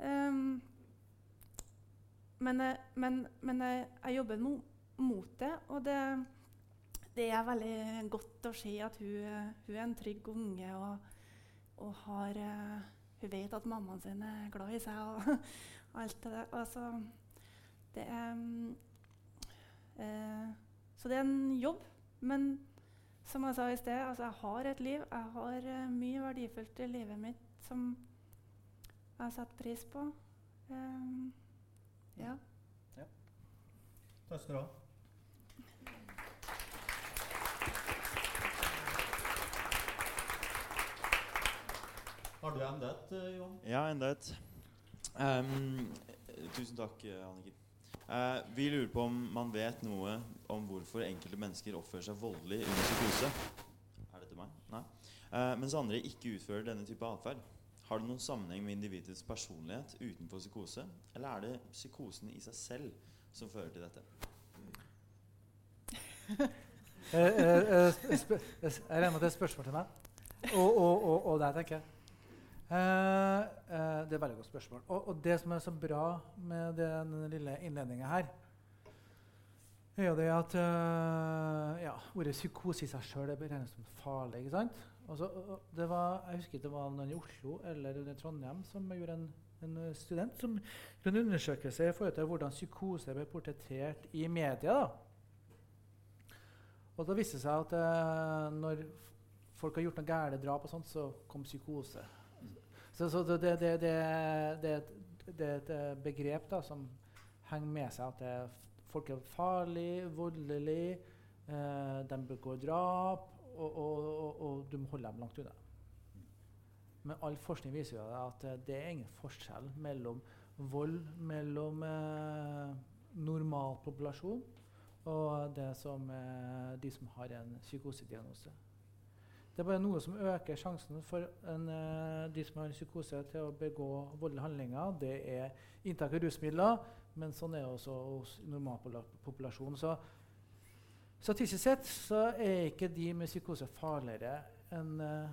Speaker 4: Ehm, men men, men jeg, jeg jobber mo mot det, og det, det er veldig godt å se at hun, eh, hun er en trygg unge og, og har uh, Hun vet at mammaen sin er glad i seg og alt det der. Altså, det er eh, Så det er en jobb. Men som jeg sa i sted, altså jeg har et liv. Jeg har uh, mye verdifullt i livet mitt som jeg satt pris på. Um, ja.
Speaker 2: Takk skal du ha. Har du enda et, Johan?
Speaker 1: Ja, enda et. Um, tusen takk, eh, Anniken. Uh, vi lurer på om man vet noe om hvorfor enkelte mennesker oppfører seg voldelig under psykose. Er dette meg? Nei. Uh, mens andre ikke utfører denne type atferd. Har det noen sammenheng med individets personlighet utenfor psykose, eller er det psykosen i seg selv som fører til dette?
Speaker 3: Eh, eh, eh, jeg regner med at det er spørsmål til meg. Og, og, og, og der, tenker jeg. Det er et veldig godt spørsmål. Og, og det som er så bra med den lille innledninga her, er jo det at ja, ordet psykose i seg sjøl regnes som farlig. ikke sant? Altså, og- og det var, jeg husker det var noen i Oslo eller i Trondheim som gjorde en, en student som gjorde en undersøkelse i forhold til hvordan psykose ble portrettert i media. da. Og da viste det seg at eh, når folk har gjort noe gærent, drap og sånt, så kom psykose. Så, så det, det, det, det, er et eh, begrep da, som henger med seg at er folk er farlige, voldelige, eh, de begår drap, og, og, og, du må holde dem langt unna. Men all forskning viser jo at det er ingen forskjell mellom vold mellom eh, normal populasjon og som, eh, de som har en psykosediagnose. Det er bare noe som øker sjansen for en, eh, de som har en psykose til å begå voldelige handlinger. Det er inntak av rusmidler, men sånn er det også hos normalpopulasjonen. Så statistisk sett så er ikke de med psykose farligere enn uh,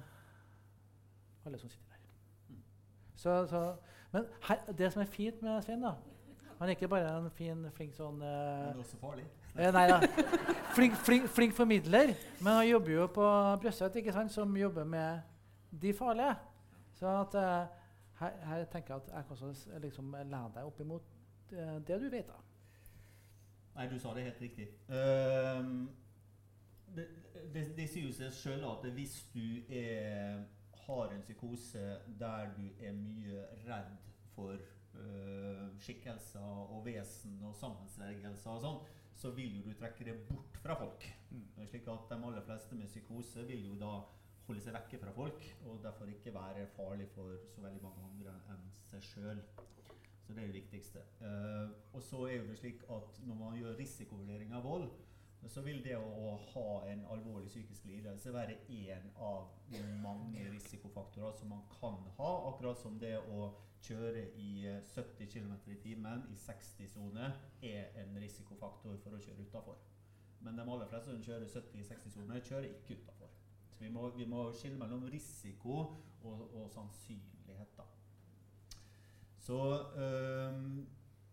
Speaker 3: alle som sitter der.
Speaker 2: Mm.
Speaker 3: Så, så, men her, det som er fint med Svein, da Han er ikke bare en fin, flink sånn
Speaker 2: Men
Speaker 3: eh,
Speaker 2: er også farlig.
Speaker 3: Eh, nei da. Flink, flink, flink formidler. Men han jobber jo på Brøstøt, ikke sant, som jobber med de farlige. Så at, uh, her, her tenker jeg at jeg kan også liksom lene deg opp imot det du vet. da.
Speaker 2: Nei, du sa det helt riktig. Ehm, det, det, det sier jo seg sjøl at hvis du er, har en psykose der du er mye redd for uh, skikkelser og vesen og sammensvergelser og sånn, så vil jo du trekke det bort fra folk. Slik at de aller fleste med psykose vil jo da holde seg vekke fra folk, og derfor ikke være farlig for så veldig mange andre enn seg sjøl. Så det er det viktigste. Eh, og så er jo det slik at når man gjør risikovurdering av vold, så vil det å, ha en alvorlig psykisk lidelse være én av mange risikofaktorer som man kan ha, akkurat som det å kjøre i eh, 70 km i timen i 60-sone, er en risikofaktor for å kjøre utafor. Men de aller fleste som kjører 70 i 60-sone, kjører ikke utafor. Så vi må, vi må skille mellom risiko og, og sannsynlighet. Så, øh,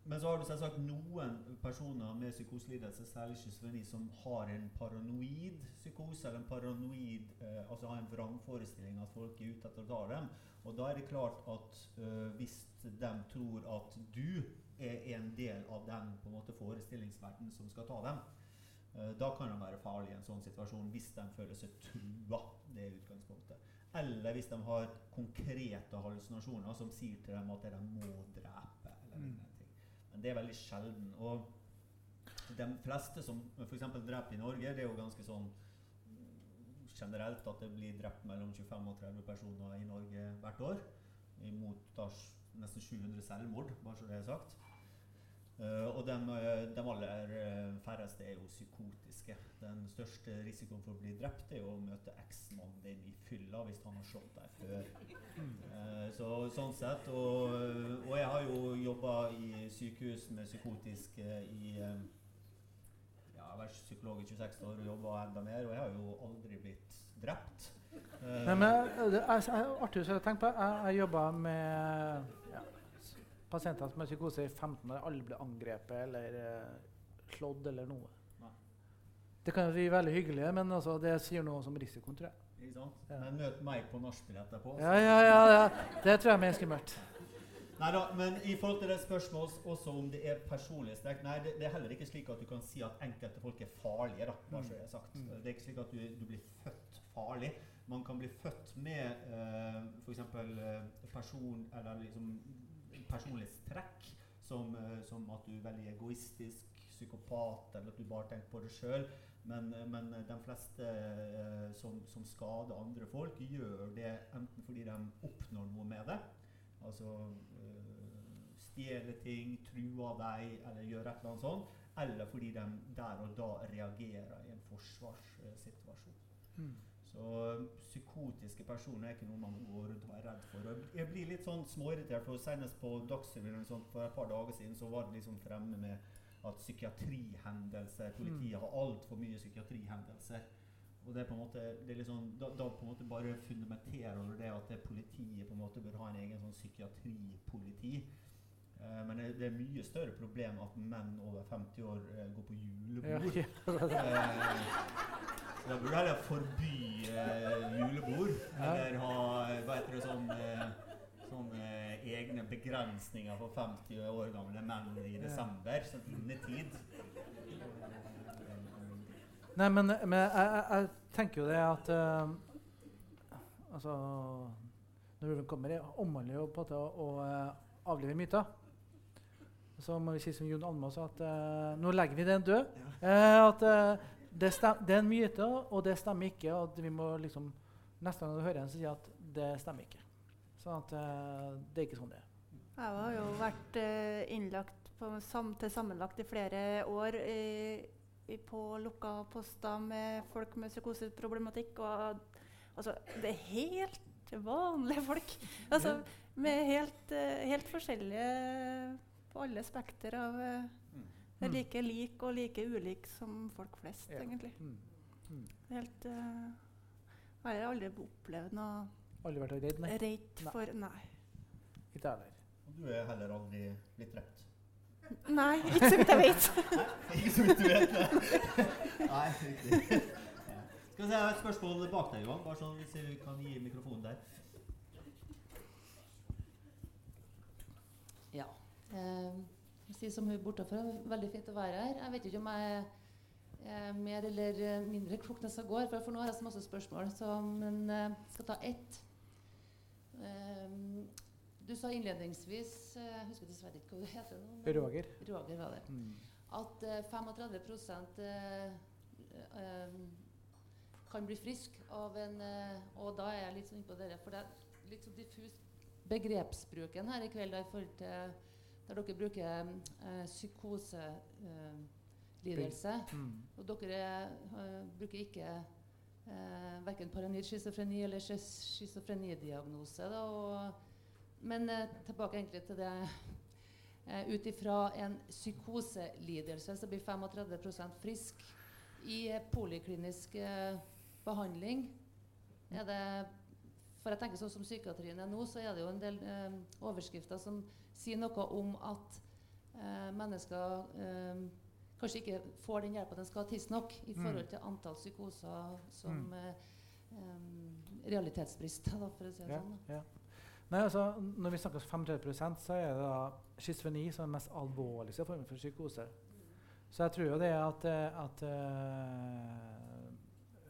Speaker 2: men så har du selvsagt noen personer med psykoselidelse, særlig schizofreni, som har en paranoid psykose, eller en paranoid, øh, altså har en vrangforestilling at folk er ute etter å ta dem. Og da er det klart at øh, hvis de tror at du er en del av den på en måte forestillingsverden som skal ta dem, øh, da kan de være farlige i en sånn situasjon hvis de føler seg trua. Det er utgangspunktet. Eller hvis de har konkrete hallusinasjoner som sier til dem at de må drepe. eller
Speaker 3: Mm.
Speaker 2: Men det er veldig sjelden. Og de fleste som f.eks. dreper i Norge, det er jo ganske sånn mm, generelt at det blir drept mellom 25 og 30 personer i Norge hvert år. Imot nesten 700 selvmord, bare så det er sagt. Eh, og de, eh, de aller eh, færreste er jo psykotiske. Den største risikoen for å bli drept er jo å møte eksmannen din i fylla hvis han har slått deg før. Uh, så, sånn sett. Og, og jeg har jo jobba i sykehus med psykotiske i eh, ja, Jeg har vært psykolog i 26 år og jobba enda mer, og jeg har jo aldri blitt drept. Uh,
Speaker 3: Nei, men det er artig å tenke på. Jeg, jeg jobba med pasienter med psykose i 15 år. Alle ble angrepet eller eh, slått eller noe.
Speaker 2: Nei.
Speaker 3: Det kan jo bli veldig hyggelig, men altså, det sier noe om risikoen, tror jeg.
Speaker 2: Ikke sant?
Speaker 3: Ja.
Speaker 2: Men møt meg på nachspiel etterpå.
Speaker 3: Ja, ja, ja, ja. Det tror jeg er mer skummelt.
Speaker 2: Neida, men i forhold til det spørsmålet også om det er personlighetstrekk Nei, det, det er heller ikke slik at du kan si at enkelte folk er farlige. da, bare så det er sagt.
Speaker 3: Mm.
Speaker 2: Det er ikke slik at du, du blir født farlig. Man kan bli født med uh, f.eks. Uh, person, eller liksom personlighetstrekk som, eh, som at du er veldig egoistisk, psykopat, eller at du bare tenker på deg sjøl. Men, eh, men de fleste eh, som, som skader andre folk, gjør det enten fordi de oppnår noe med det, altså stjele ting, true deg, eller gjøre et eller annet sånt, eller fordi de der og da reagerer i en forsvarssituasjon.
Speaker 3: Mm.
Speaker 2: Så psykotiske personer er ikke noe man går rundt og er redd for. Jeg blir litt sånn småirritert, for senest på Dagsrevyen for et par dager siden så var det liksom fremme med at psykiatrihendelser Politiet har altfor mye psykiatrihendelser. Og det er på en måte, sånn, da, da på en måte bare fundamenterer du det at det politiet på en måte bør ha en egen sånn psykiatripoliti. Eh, men det, er mye større problem at menn over 50 år eh, går på julebord.
Speaker 3: ja.
Speaker 2: ja. så da burde heller forby eh, julebord, eller ha hva heter det, sånn, eh, eh, egne begrensninger for 50 år gamle menn i desember. Sånn innetid.
Speaker 3: Nei, men, men jeg, jeg, jeg tenker jo det at uh, Altså Når ulven kommer, det omhandler jo på en måte å, å eh, avlive myter. Så må vi si som Jon Almaas at uh, nå legger vi den død. Eh, at eh, det, stem, det er en myte, og det stemmer ikke. Og at vi må liksom Neste gang du hører en, så si at det stemmer ikke. Sånn at det er ikke sånn det er.
Speaker 4: Jeg har jo vært innlagt på sam til sammenlagt i flere år i, i, på lukka poster med folk med psykoseproblematikk. Og altså, det er helt vanlige folk. Altså, med helt, helt forskjellige på alle spekter av
Speaker 2: mm.
Speaker 4: Det er
Speaker 3: Mm.
Speaker 4: like lik og like ulik som folk flest,
Speaker 3: Ja.
Speaker 4: egentlig.
Speaker 3: Mm. Mm.
Speaker 4: Helt uh, Jeg har aldri opplevd noe
Speaker 3: Aldri vært redd, nei.
Speaker 4: redd for Nei.
Speaker 3: Ikke jeg heller.
Speaker 2: Og du er heller aldri blitt drept.
Speaker 4: Nei, ikke så vidt jeg vet.
Speaker 2: Ikke så vidt du vet det. Nei, riktig. Skal vi se, jeg har et spørsmål bak deg, Johan. Bare sånn hvis vi kan gi mikrofonen der.
Speaker 8: Ja. Eh, jeg som hun bortafor, veldig fint å være her. Jeg vet ikke om jeg er mer eller eh, mindre klok som går, for for nå har jeg så masse spørsmål. Så, men eh, jeg skal ta ett. Eh, du sa innledningsvis Jeg husker dessverre ikke hva du heter nå.
Speaker 3: Roger.
Speaker 8: Roger var det.
Speaker 3: Mm.
Speaker 8: At eh, 35 eh, um, kan bli frisk av en uh, Og da er jeg litt sånn innpå dere, for det er litt sånn diffus begrepsbruken her i kveld da, i forhold til der dere bruker eh, psykoselidelse. lidelse
Speaker 3: Mm.
Speaker 8: og dere eh, bruker ikke eh, verken paranoid schizofreni eller schizofrenidiagnose. Men eh, tilbake egentlig til det eh, Ut ifra en psykoselidelse så blir 35% frisk i eh, poliklinisk eh, behandling. Er det For jeg tenker sånn som psykiatrien er nå, så er det jo en del eh, overskrifter som sier noe om at eh, mennesker eh, kanskje ikke får den hjelpa de skal ha tidsnok i
Speaker 3: Mm.
Speaker 8: forhold til antall psykoser som
Speaker 3: Mm.
Speaker 8: eh, em, da, for å si det
Speaker 3: Ja,
Speaker 8: sånn.
Speaker 3: Ja. Nei, altså, når vi snakker om 35% så er det da schizofreni som er den mest alvorligste formen for psykose. Så jeg tror jo det at, eh, at uh,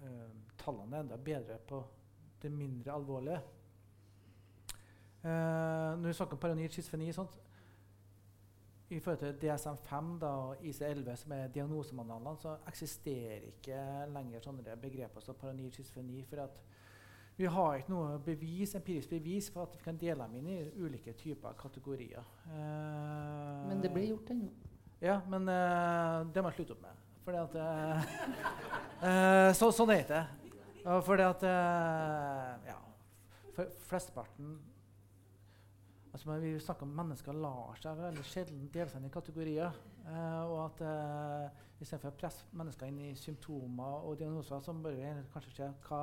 Speaker 3: uh, tallene er enda bedre på det mindre alvorlige. Eh, når vi snakker om paranoid schizofreni sånt, i forhold til DSM-5 da, og IC11, som er diagnosemanualene, så eksisterer ikke lenger sånne begreper som paranoid schizofreni. For at vi har ikke noe bevis, empirisk bevis for at vi kan dele dem inn i ulike typer kategorier. Eh,
Speaker 8: Men det blir gjort ennå.
Speaker 3: Ja, men eh, det må jeg slutte opp med. Fordi at eh, eh, så, Sånn er det ikke. Og fordi at eh, Ja. For flesteparten altså, Vi snakker om mennesker lar seg veldig sjelden dele seg inn i kategorier. eh, og at uh, istedenfor å presse mennesker inn i symptomer og diagnoser, så bør vi kanskje se hva,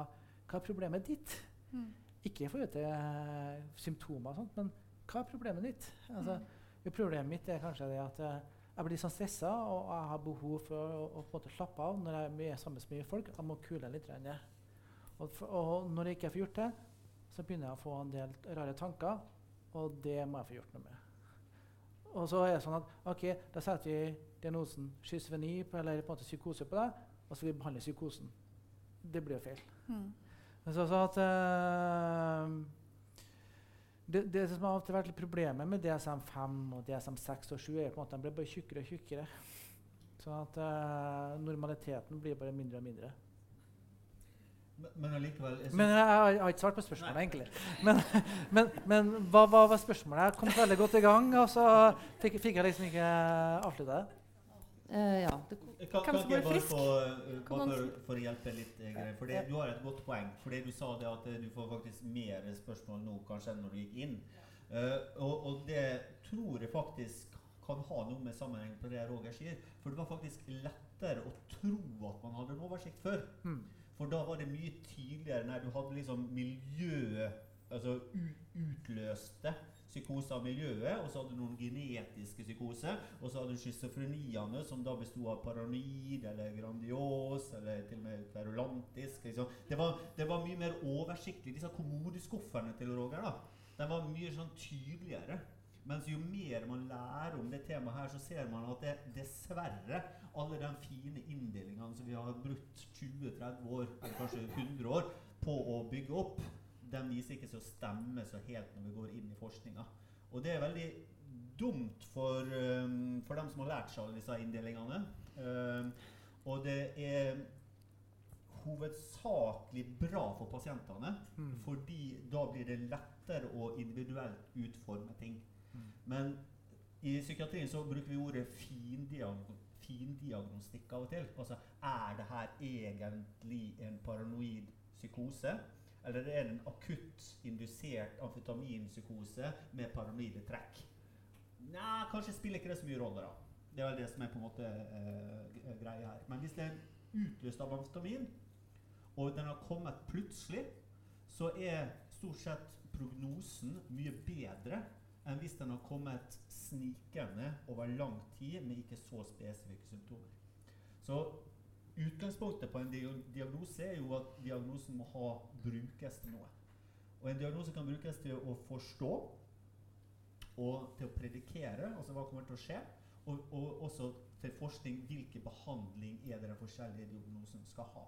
Speaker 3: hva er problemet ditt.
Speaker 4: Mm.
Speaker 3: Ikke i forhold til eh, symptomer, og sånt, men hva er problemet ditt? Altså, jo, Problemet mitt er kanskje det at eh, jeg blir sånn stressa, og jeg har behov for å, å, slappe av når jeg er sammen med mye folk. Jeg må kule litt. Renne. Og, for, og når jeg ikke får gjort det, så begynner jeg å få en del rare tanker, og det må jeg få gjort noe med. Og så er det sånn at ok, da setter vi diagnosen schizofreni eller på en måte psykose på deg, og så vil vi behandle psykosen. Det blir jo feil.
Speaker 4: Mm.
Speaker 3: Så, så at uh, det, det som har alltid vært problemet med DSM-5 og DSM-6 og 7, er på en måte at de blir bare tjukkere og tjukkere. Sånn at uh, normaliteten blir bare mindre og mindre.
Speaker 2: Men, men allikevel jeg
Speaker 3: Men
Speaker 2: jeg,
Speaker 3: jeg, har- jeg har ikke svart på spørsmålet, egentlig. Men, men, men hva, hva var spørsmålet? Jeg kom veldig godt i gang, og så fikk, fikk jeg liksom ikke avslutta det.
Speaker 8: Uh, ja, det,
Speaker 2: Kan, kan ikke jeg bare
Speaker 4: frisk?
Speaker 2: få, uh, bare for, for å hjelpe litt, eh, Geir, for det, Du har et godt poeng. fordi du sa det at du får faktisk mer spørsmål nå kanskje enn når du gikk inn. Eh, og, og det tror jeg faktisk kan ha noe med sammenheng på det Roger sier. For det var faktisk lettere å tro at man hadde en oversikt før.
Speaker 3: Mm.
Speaker 2: For da var det mye tydeligere når du hadde liksom miljøet Altså utløste psykose av miljøet, og så hadde du noen genetiske psykoser, og så hadde du schizofreniene, som da besto av paranoid eller grandios eller til og med kverulantisk. Liksom. Det, var, det var mye mer oversiktlig. Disse kommodeskuffene til Roger da, de var mye sånn tydeligere. Mens jo mer man lærer om det temaet her, så ser man at det dessverre alle de fine inndelingene som vi har brukt 20-30 år, eller kanskje 100 år, på å bygge opp, de viser ikke så stemme så helt når vi går inn i forskninga. Og det er veldig dumt for, um, for dem som har lært seg alle disse inndelingene. Um, og det er hovedsakelig bra for pasientene,
Speaker 3: Mm.
Speaker 2: fordi da blir det lettere å individuelt utforme ting. Men i psykiatrien så bruker vi ordet findiagno findiagnostikk av og til. Altså, er det her egentlig en paranoid psykose? Eller er det en akutt indusert amfetaminpsykose med paranoide trekk? Nei, kanskje spiller ikke det så mye rolle, da. Det er vel det som er på en måte eh, greia her. Men hvis det er utløst av amfetamin, og den har kommet plutselig, så er stort sett prognosen mye bedre enn hvis den har kommet snikende over lang tid med ikke så spesifikke symptomer. Så utgangspunktet på en dia- diagnose er jo at diagnosen må ha brukes til noe. Og en diagnose kan brukes til å forstå og til å predikere, altså hva kommer til å skje, og, og også til forskning hvilken behandling er det den forskjellige diagnosen skal ha.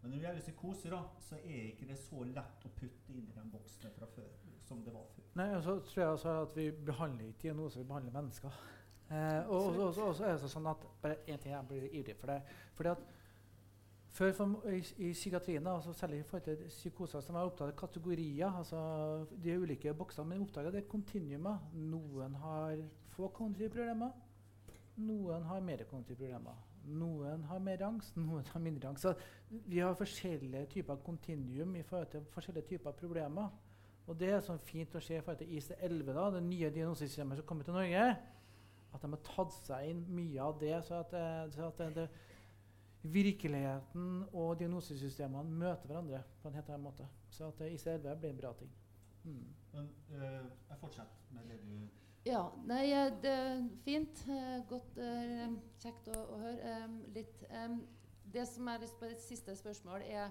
Speaker 2: Men når det gjelder psykoser, da, så er ikke det så lett å putte inn i den boksen fra før som det var før.
Speaker 3: Nei, og så tror jeg også at vi behandler ikke diagnoser, vi behandler mennesker. Eh, og, så er det sånn at bare én ting jeg blir ivrig for det. Fordi at før for, i, i psykiatrien, altså særlig i forhold til psykoser, som har av kategorier, altså de ulike boksene, men oppdaga det kontinuumet. Noen har få kognitive problemer, noen har mer kognitive problemer. Noen har mer angst, noen har mindre angst. Så vi har forskjellige typer kontinuum i forhold til forskjellige typer problemer. Og det er sånn fint å se i forhold til IC11, da, det nye diagnosesystemet som kommer til Norge. At de har tatt seg inn mye av det, så at, eh, så at det, det, virkeligheten og diagnosesystemene møter hverandre på en helt annen måte. Så at eh, IC11 blir en bra ting. Mm.
Speaker 2: Men eh, jeg fortsetter med det du
Speaker 8: Ja, nei, eh, det er fint. eh, Godt, eh, kjekt å, å høre. Litt. Det som er et siste spørsmål, er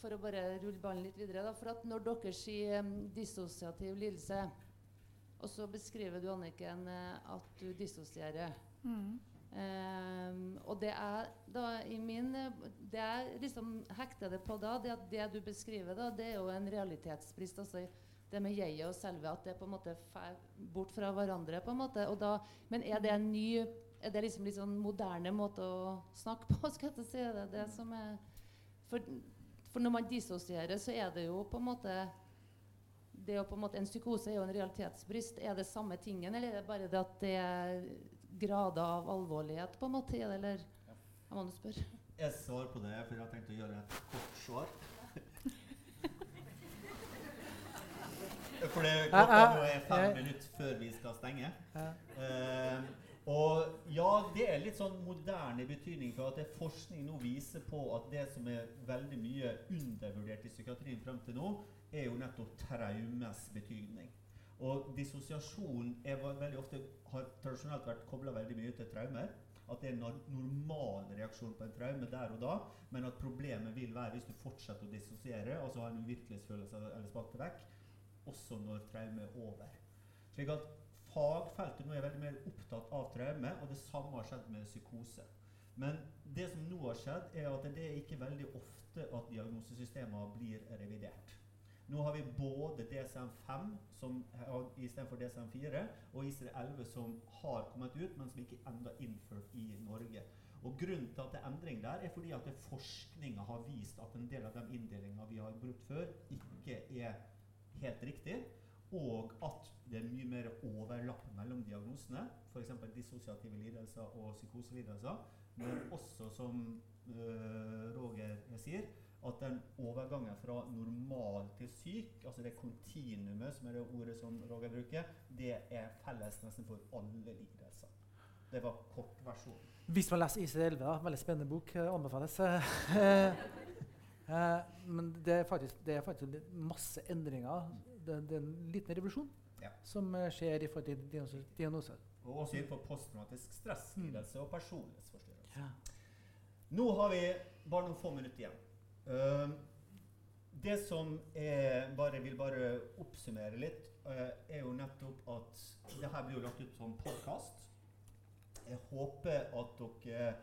Speaker 8: for å bare rulle ballen litt videre. Da, for at når dere sier dissosiativ lidelse, og så beskriver du, Anniken, at du dissosierer.
Speaker 4: Mm.
Speaker 8: Um, og det er da i min Det jeg liksom hekter det på da, det at det du beskriver da, det er jo en realitetsbrist. altså det med jeget og selve, at det på en måte fer bort fra hverandre. på en måte, og da, Men er det en ny er det liksom litt sånn moderne måte å snakke på? skal jeg si det, det som er, for, for når man dissosierer, så er det jo på en måte det er jo på en måte En psykose er jo en realitetsbrist. Er det samme tingen, eller er det bare det at det er grader av alvorlighet på en måte eller? Jeg må nå spørre.
Speaker 2: Jeg svarer på det, for jeg har tenkt å gjøre et kort svar. For det klokka er fem minutter før vi skal stenge. Eh, og ja, det er litt sånn moderne betydning for at det forskning nå viser på at det som er veldig mye undervurdert i psykiatrien frem til nå, er jo nettopp traumes betydning. Og dissosiasjon veldig ofte, har tradisjonelt vært kobla veldig mye til traumer. At det er en normal reaksjon på en traume der og da, men at problemet vil være hvis du fortsetter å dissosiere, altså ha en uvirkelighetsfølelse eller spalte vekk, også når traume er over. Slik at fagfeltet nå er veldig mer opptatt av traume, og det samme har skjedd med psykose. Men det som nå har skjedd, er at det er ikke veldig ofte at diagnosesystemene blir revidert. Nå har vi både DSM-5 som har- istedenfor DSM-4, og ICD-11 som har kommet ut, men som ikke enda er innført i Norge. Og Grunnen til at det er endring der, er fordi at forskninga har vist at en del av de inndelingene vi har brukt før, ikke er helt riktig. Og at det er mye mer overlapp mellom diagnosene, f.eks. dissosiative lidelser og psykoselidelser. Men også, som øh, Roger sier, at den overgangen fra normal til syk, altså det kontinuumet, som er det ordet som Roger bruker, det er felles nesten for alle lidelser. Det var kortversjonen.
Speaker 3: Hvis man leser IC11, veldig spennende bok, eh, anbefales. Eh, men det er, faktisk, det er faktisk masse endringer. Det, det er en liten revolusjon
Speaker 2: Ja.
Speaker 3: som eh, skjer i forhold til diagnose. diagnose.
Speaker 2: Og også innenfor posttraumatisk stresslidelse og personlighetsforstyrrelse.
Speaker 3: Ja.
Speaker 2: Nå har vi bare noen få minutter igjen. Uh, det som jeg bare vil bare oppsummere litt, uh, er jo nettopp at det her blir jo lagt ut som podkast. Jeg håper at dere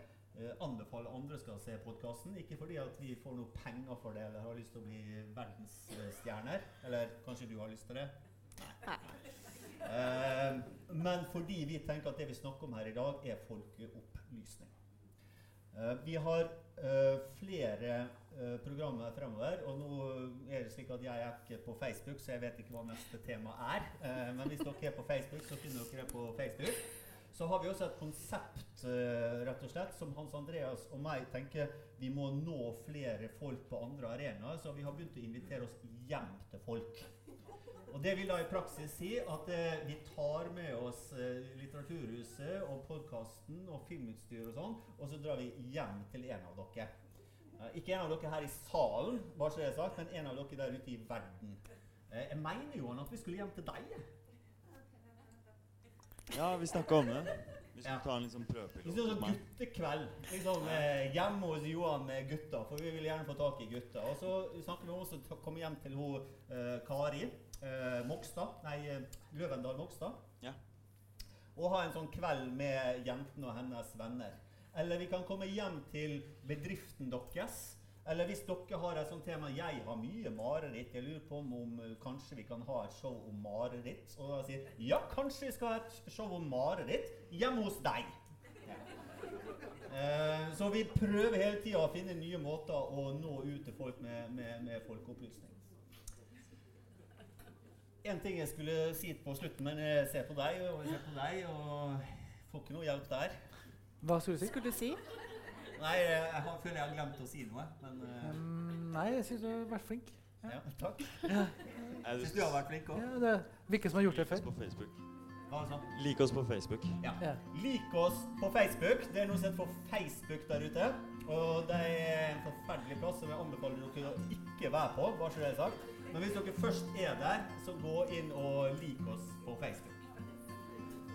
Speaker 2: anbefaler andre skal se podkasten. Ikke fordi at vi får noe penger for det eller har lyst til å bli verdensstjerner. Eller kanskje du har lyst til det?
Speaker 4: Nei.
Speaker 2: Eh, men fordi vi tenker at det vi snakker om her i dag, er folkeopplysning. Eh, vi har eh, flere eh, programmer fremover, og nå er det slik at jeg er ikke på Facebook, så jeg vet ikke hva neste tema er. Eh, men hvis dere er på Facebook, så finner dere det på Facebook. Så har vi også et konsept eh, rett og slett, som Hans Andreas og meg tenker vi må nå flere folk på andre arenaer, så vi har begynt å invitere oss hjem til folk. Og Det vil da i praksis si at eh, vi tar med oss eh, Litteraturhuset og podkasten og filmutstyr og sånn, og så drar vi hjem til en av dere. Eh, ikke en av dere her i salen, bare så det er sagt, men en av dere der ute i verden. Eh, jeg mener jo at vi skulle hjem til deg.
Speaker 1: Ja, vi snakka om det. Vi skal
Speaker 2: Ja.
Speaker 1: ta en liksom
Speaker 2: Vi
Speaker 1: prøvepilot. hos
Speaker 2: sånn guttekveld liksom, eh, hjemme hos Johan med gutta, for vi vil gjerne få tak i gutta. Og så snakker vi om å komme hjem til hun eh, Kari eh, Mokstad, nei, eh, Løvendal Mokstad.
Speaker 1: Ja.
Speaker 2: Og ha en sånn kveld med jentene og hennes venner. Eller vi kan komme hjem til bedriften deres. Eller hvis dere har et sånt tema 'Jeg har mye mareritt', jeg lurer på om, om eh, kanskje vi kan ha et show om mareritt. Og da sier 'Ja, kanskje vi skal ha et show om mareritt hjemme hos deg'. Eh, så vi prøver hele tida å finne nye måter å nå ut til folk med, med, med folkeopplysning. En ting jeg skulle si på slutten, men jeg ser på deg og jeg ser på deg og får ikke noe hjelp der.
Speaker 3: Hva skulle du si?
Speaker 4: Skulle du si?
Speaker 2: Nei, jeg, har, føler jeg har glemt å si noe, men
Speaker 3: Um, nei, jeg syns du har vært flink.
Speaker 2: Ja, takk.
Speaker 1: Ja.
Speaker 2: Syns du har vært flink òg.
Speaker 3: Ja, det er som har gjort det
Speaker 1: Lik oss
Speaker 3: før?
Speaker 1: på Facebook.
Speaker 2: Sånn?
Speaker 1: Lik oss på Facebook.
Speaker 2: ja.
Speaker 3: Ja.
Speaker 2: Lik oss på Facebook. Det er noe som heter for Facebook der ute. Og det er en forferdelig plass som jeg anbefaler dere å ikke være på. bare så det er sagt. Men hvis dere først er der, så gå inn og lik oss på Facebook.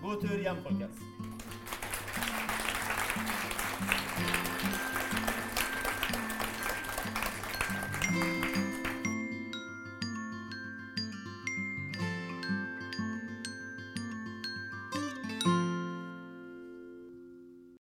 Speaker 2: God tur hjem, folkens.